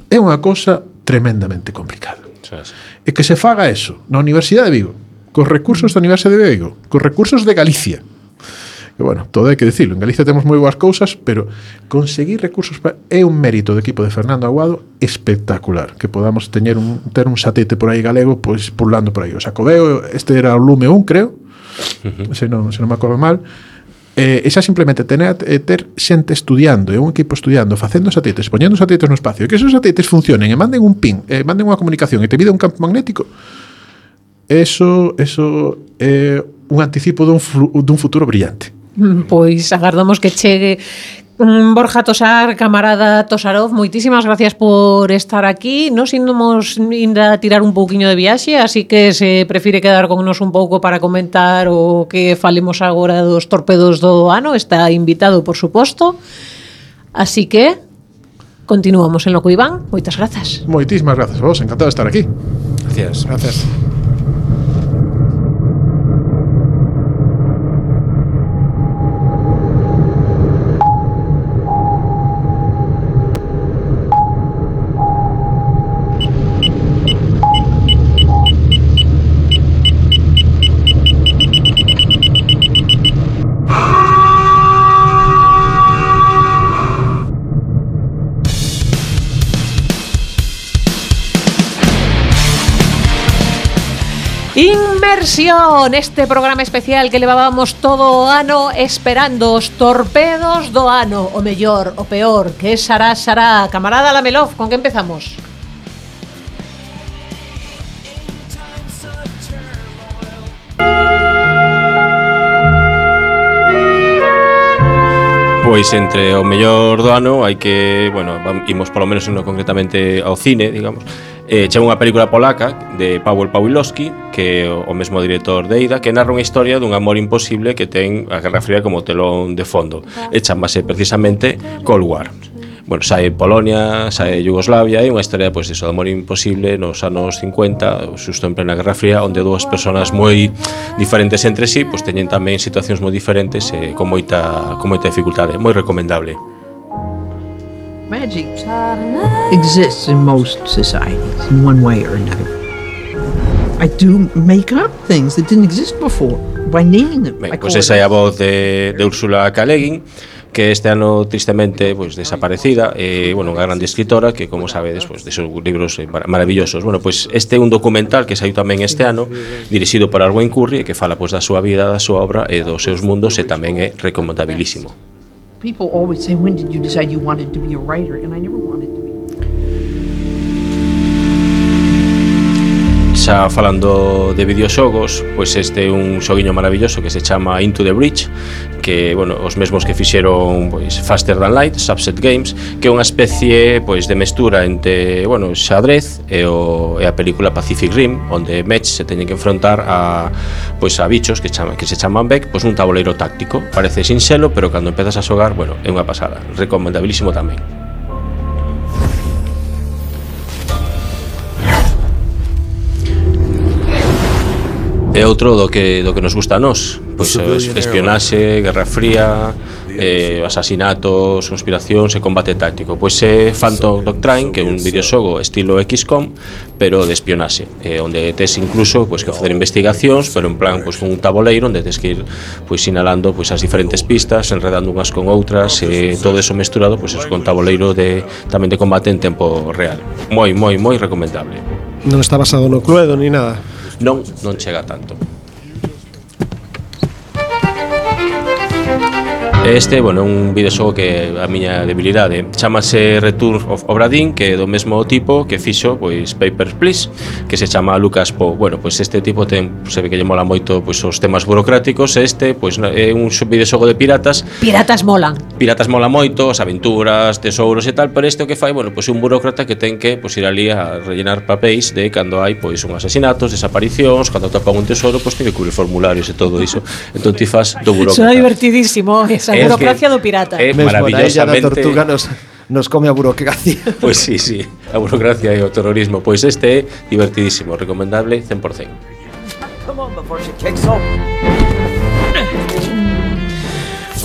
é unha cosa tremendamente complicado. Xas. E que se faga eso na Universidade de Vigo, cos recursos da Universidade de Vigo, cos recursos de Galicia. Que bueno, todo hai que dicilo, en Galicia temos moi boas cousas, pero conseguir recursos para... é un mérito do equipo de Fernando Aguado espectacular, que podamos teñer un, ter un satélite por aí galego pois pulando por aí. O Sacobeo, este era o Lume 1, creo, uh -huh. se non, se non me acordo mal, Eh, e xa simplemente tener, eh, ter xente estudiando, e un equipo estudiando, facendo satélites, poñendo satélites no espacio, e que esos satélites funcionen e manden un pin, e manden unha comunicación e te mide un campo magnético, eso, eso é eh, un anticipo dun, dun futuro brillante. Pois agardamos que chegue Borja Tosar, camarada Tosarov, moitísimas gracias por estar aquí. Nos indumos inda tirar un pouquiño de viaxe, así que se prefire quedar con nos un pouco para comentar o que falemos agora dos torpedos do ano. Está invitado, por suposto. Así que continuamos en lo que Iván. Moitas grazas. Moitísimas grazas a vos, encantado de estar aquí. Gracias. Gracias. Inmersión, este programa especial que levábamos todo ano esperando os torpedos do ano, o mellor, o peor, que sará, sará. Camarada Lamelov, con que empezamos? Pois entre o mellor do ano hai que, bueno, imos polo menos no concretamente ao cine, digamos. Eh, chega unha película polaca de Paweł Pawlowski, que é o mesmo director de Ida, que narra unha historia dun amor imposible que ten a Guerra Fría como telón de fondo. E chamase precisamente Cold War. Bueno, sae Polonia, sae Yugoslavia, e unha historia pois, iso, de amor imposible nos anos 50, xusto en plena Guerra Fría, onde dúas persoas moi diferentes entre sí, pois teñen tamén situacións moi diferentes e eh, con moita, con moita dificultade. Moi recomendable. Magic exists in most societies in one way or another. I do make up things that didn't exist before by naming them. Ben, pues esa é a voz de, de Úrsula K. que este ano tristemente pois pues, desaparecida, eh bueno, unha grande escritora que como sabedes, pois de seus libros eh, maravillosos. Bueno, pois pues, este é un documental que saiu tamén este ano, dirixido por Arwen Curry, que fala pois da súa vida, da súa obra e dos seus mundos e tamén é recomendabilísimo. People always say, when did you decide you wanted to be a writer? And I never xa falando de videoxogos, pois este é un xoguiño maravilloso que se chama Into the Bridge, que, bueno, os mesmos que fixeron pois Faster Than Light, Subset Games, que é unha especie pois de mestura entre, bueno, xadrez e, o, e a película Pacific Rim, onde Mech se teñen que enfrontar a pois a bichos que chama, que se chaman Beck, pois un tabuleiro táctico. Parece sinxelo, pero cando empezas a xogar, bueno, é unha pasada. Recomendabilísimo tamén. É outro do que do que nos gusta a nós, pois pues, eh, espionaxe, eh, guerra fría, eh, asasinatos, conspiracións e combate táctico. Pois é Phantom Doctrine, que é un videoxogo estilo XCOM, pero de espionaxe, eh, onde tes incluso pois pues, que facer investigacións, pero en plan pois pues, un tabuleiro onde tes que ir pois sinalando pois as diferentes pistas, enredando unhas con outras, e eh, todo eso mesturado pois con tabuleiro de tamén de combate en tempo real. Moi, moi, moi recomendable. Non está basado no Cluedo ni nada non non chega tanto. Este, bueno, é un videoxogo que a miña debilidade. Chamase Return of Obradin Que é do mesmo tipo que fixo pois Papers, Please Que se chama Lucas Poe Bueno, pois este tipo ten, se ve que lle mola moito pois, os temas burocráticos Este, pois é un videoxogo de piratas. Piratas molan. Piratas mola moito, as aventuras, tesouros e tal Pero este o que fai, bueno, pois é un burócrata que ten que pois, ir ali a rellenar papéis De cando hai pois un asesinatos, desaparicións Cando topa un tesouro, pois ten que cubrir formularios e todo iso. Entón ti fas do burócrata. Sona divertidísimo esa Es que- burocracia do pirata. é Mesmo na maravillosamente- tortuga nos, nos come a burocracia. Pois sí, sí, a burocracia e o terrorismo. Pois este é divertidísimo, recomendable 100%. Come on before she kicks off.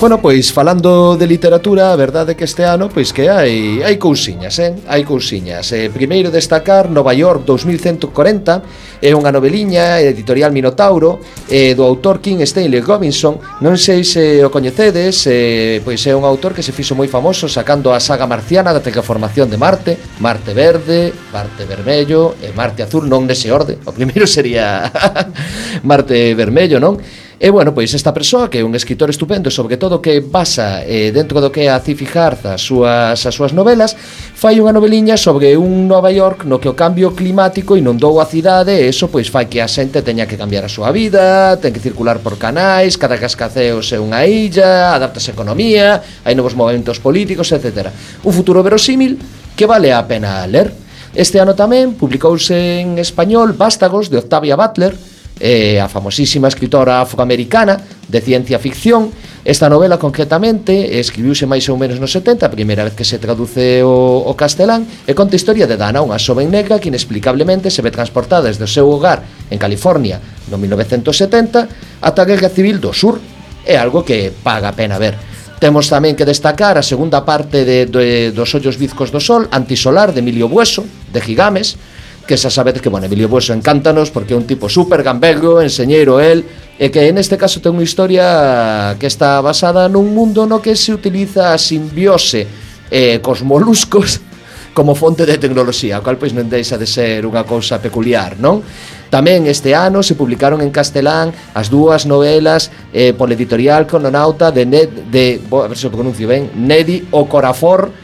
Bueno, pois falando de literatura, a verdade é que este ano pois que hai hai cousiñas, eh? Hai cousiñas. Eh, primeiro destacar Nova York 2140, é unha noveliña editorial Minotauro eh, do autor King Stanley Robinson. Non sei se o coñecedes, eh, pois é un autor que se fixo moi famoso sacando a saga marciana da terraformación de Marte, Marte Verde, Marte Vermello e Marte Azul, non nese orde. O primeiro sería Marte Vermello, non? E bueno, pois esta persoa que é un escritor estupendo, sobre todo que basa eh, dentro do que é a Cifijarz as súas, as súas novelas, fai unha noveliña sobre un Nova York no que o cambio climático inundou a cidade e eso pois fai que a xente teña que cambiar a súa vida, ten que circular por canais, cada cascaceos é unha illa, adaptase a economía, hai novos movimentos políticos, etc. Un futuro verosímil que vale a pena ler. Este ano tamén publicouse en español Vástagos de Octavia Butler, eh, a famosísima escritora afroamericana de ciencia ficción. Esta novela concretamente escribiuse máis ou menos nos 70, a primeira vez que se traduce o, o castelán, e conta a historia de Dana, unha xoven negra que inexplicablemente se ve transportada desde o seu hogar en California no 1970 ata a Guerra Civil do Sur. É algo que paga a pena ver. Temos tamén que destacar a segunda parte de, de Dos ollos bizcos do sol, Antisolar, de Emilio Bueso, de Gigames, que xa sabedes que, bueno, Emilio Bueso encántanos porque é un tipo super gambelgo, enseñeiro el, e que en este caso ten unha historia que está basada nun mundo no que se utiliza a simbiose eh, cos moluscos como fonte de tecnoloxía, o cal pois non deixa de ser unha cousa peculiar, non? Tamén este ano se publicaron en castelán as dúas novelas eh, pola editorial Cononauta de, Ned, de bo, a ver se o pronuncio ben, Nedi o Corafor,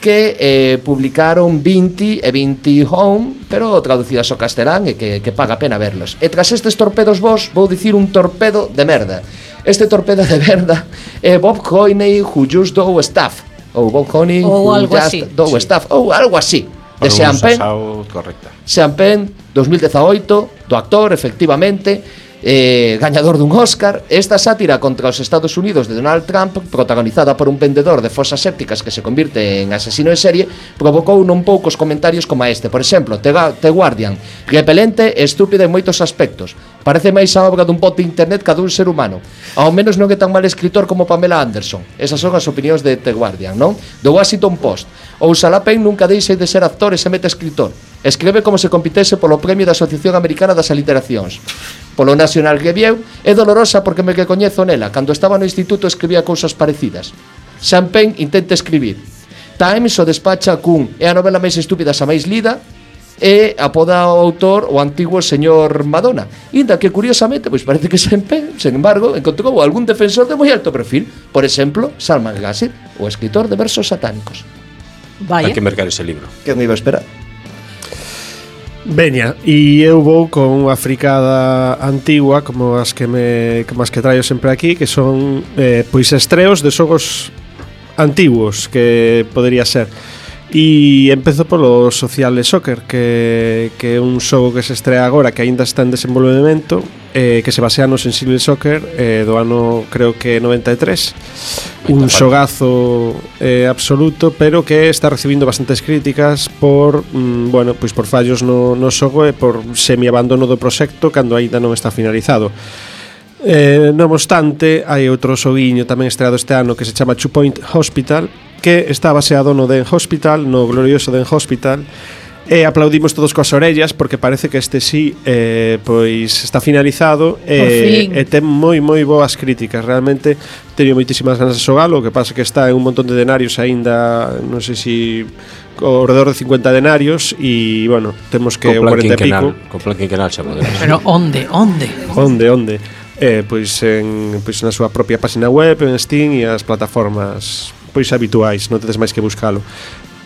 que eh, publicaron 20 e 20 Home, pero traducidas ao castelán e que, que paga pena verlos. E tras estes torpedos vos, vou dicir un torpedo de merda. Este torpedo de merda é Bob Coiney who just do staff. Ou Bob Coiney who algo just así. do sí. staff. Ou algo así. De Sean Penn. Correcta. Sean Penn, 2018, do actor, efectivamente eh, gañador dun Oscar, esta sátira contra os Estados Unidos de Donald Trump, protagonizada por un vendedor de fosas sépticas que se convirte en asesino en serie, provocou non poucos comentarios como este. Por exemplo, The, The Guardian, repelente e estúpida en moitos aspectos. Parece máis a obra dun bot de internet que a dun ser humano. Ao menos non é tan mal escritor como Pamela Anderson. Esas son as opinións de The Guardian, non? Do Washington Post. Ou Salapen nunca deixe de ser actor e se mete escritor. Escribe como se compitese polo premio da Asociación Americana das Aliteracións polo nacional que viu, é dolorosa porque me que coñezo nela. Cando estaba no instituto escribía cousas parecidas. Champagne intenta escribir. Times o despacha cun é a novela máis estúpida xa máis lida e apoda o autor o antigo señor Madonna. Inda que curiosamente, pois parece que sempre, sen embargo, encontrou algún defensor de moi alto perfil, por exemplo, Salman Ghazir, o escritor de versos satánicos. Vaya. Hai que mercar ese libro. Que me iba a esperar. Veña, e eu vou con unha fricada antigua como as que me como as que traio sempre aquí, que son eh, pois estreos de xogos antiguos que podería ser. E empezo polo Social Soccer, que, que é un xogo que se estrea agora, que aínda está en desenvolvemento, eh, que se basea no Sensible Soccer eh, do ano, creo que 93 un xogazo eh, absoluto, pero que está recibindo bastantes críticas por mm, bueno, pois por fallos no, no xogo e por semiabandono do proxecto cando aínda non está finalizado. Eh, non obstante, hai outro xoguiño tamén estreado este ano que se chama Two Point Hospital que está baseado no Den Hospital, no glorioso Den Hospital E aplaudimos todos coas orellas porque parece que este sí eh, pois está finalizado e, eh, e ten moi moi boas críticas. Realmente teño moitísimas ganas de xogalo, o que pasa que está en un montón de denarios aínda, non sei se si ao redor de 50 denarios e, bueno, temos que o 40 e pico. Co plan quinquenal xa poderás. Pero onde, onde? Onde, onde? Eh, pois, en, pois na súa propia página web, en Steam e as plataformas pois habituais, non tedes máis que buscalo.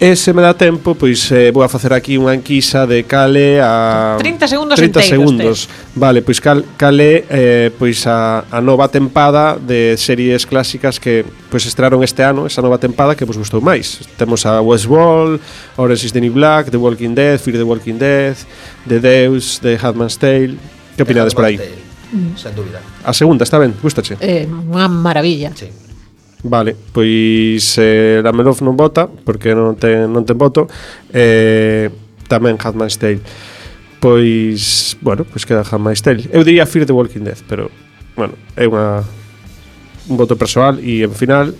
E se me dá tempo, pois eh, vou a facer aquí unha enquisa de cale a 30 segundos 30 enteiros, segundos. Te. Vale, pois cal, cale eh, pois a, a nova tempada de series clásicas que pois estrearon este ano, esa nova tempada que vos gustou máis. Temos a Westworld, Orange is the New Black, The Walking Dead, Fear the Walking Dead, The Deus, The Handmaid's Tale. Que opinades por aí? Sen dúbida. A segunda, está ben? Gustache? Eh, unha maravilla. Sí. Vale, pois eh, Lamelov non vota porque non ten, non ten voto eh, tamén Hatman's Tale pois, bueno, pois queda Hatman's Tale eu diría Fear the Walking Dead pero, bueno, é unha un voto persoal e en final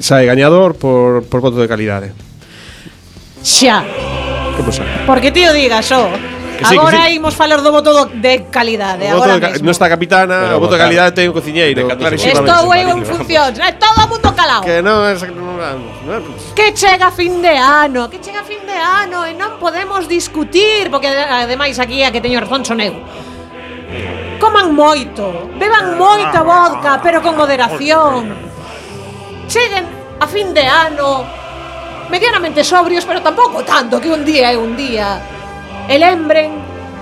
sae gañador por, por voto de calidade xa que pasa? porque ti o digas, xo oh que sí, Agora ímos sí. imos falar do voto do, de calidade, o agora voto Non mesmo. Capitana, pero o voto de votar. calidade ten o cociñeiro, clarísimamente. Estou eu en funcións, é todo o mundo calado. Que non é... non é- non Que chega fin de ano, que chega fin de ano e non podemos discutir, porque ademais aquí a que teño razón son eu. Coman moito, beban moita vodka, pero con moderación. Cheguen a fin de ano medianamente sobrios, pero tampouco tanto que un día é un día. E lembren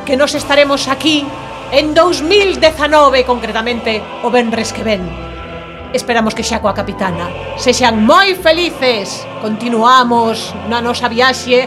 que nos estaremos aquí en 2019, concretamente, o Benres que ven. Esperamos que xa coa capitana. Sexan moi felices. Continuamos na nosa viaxe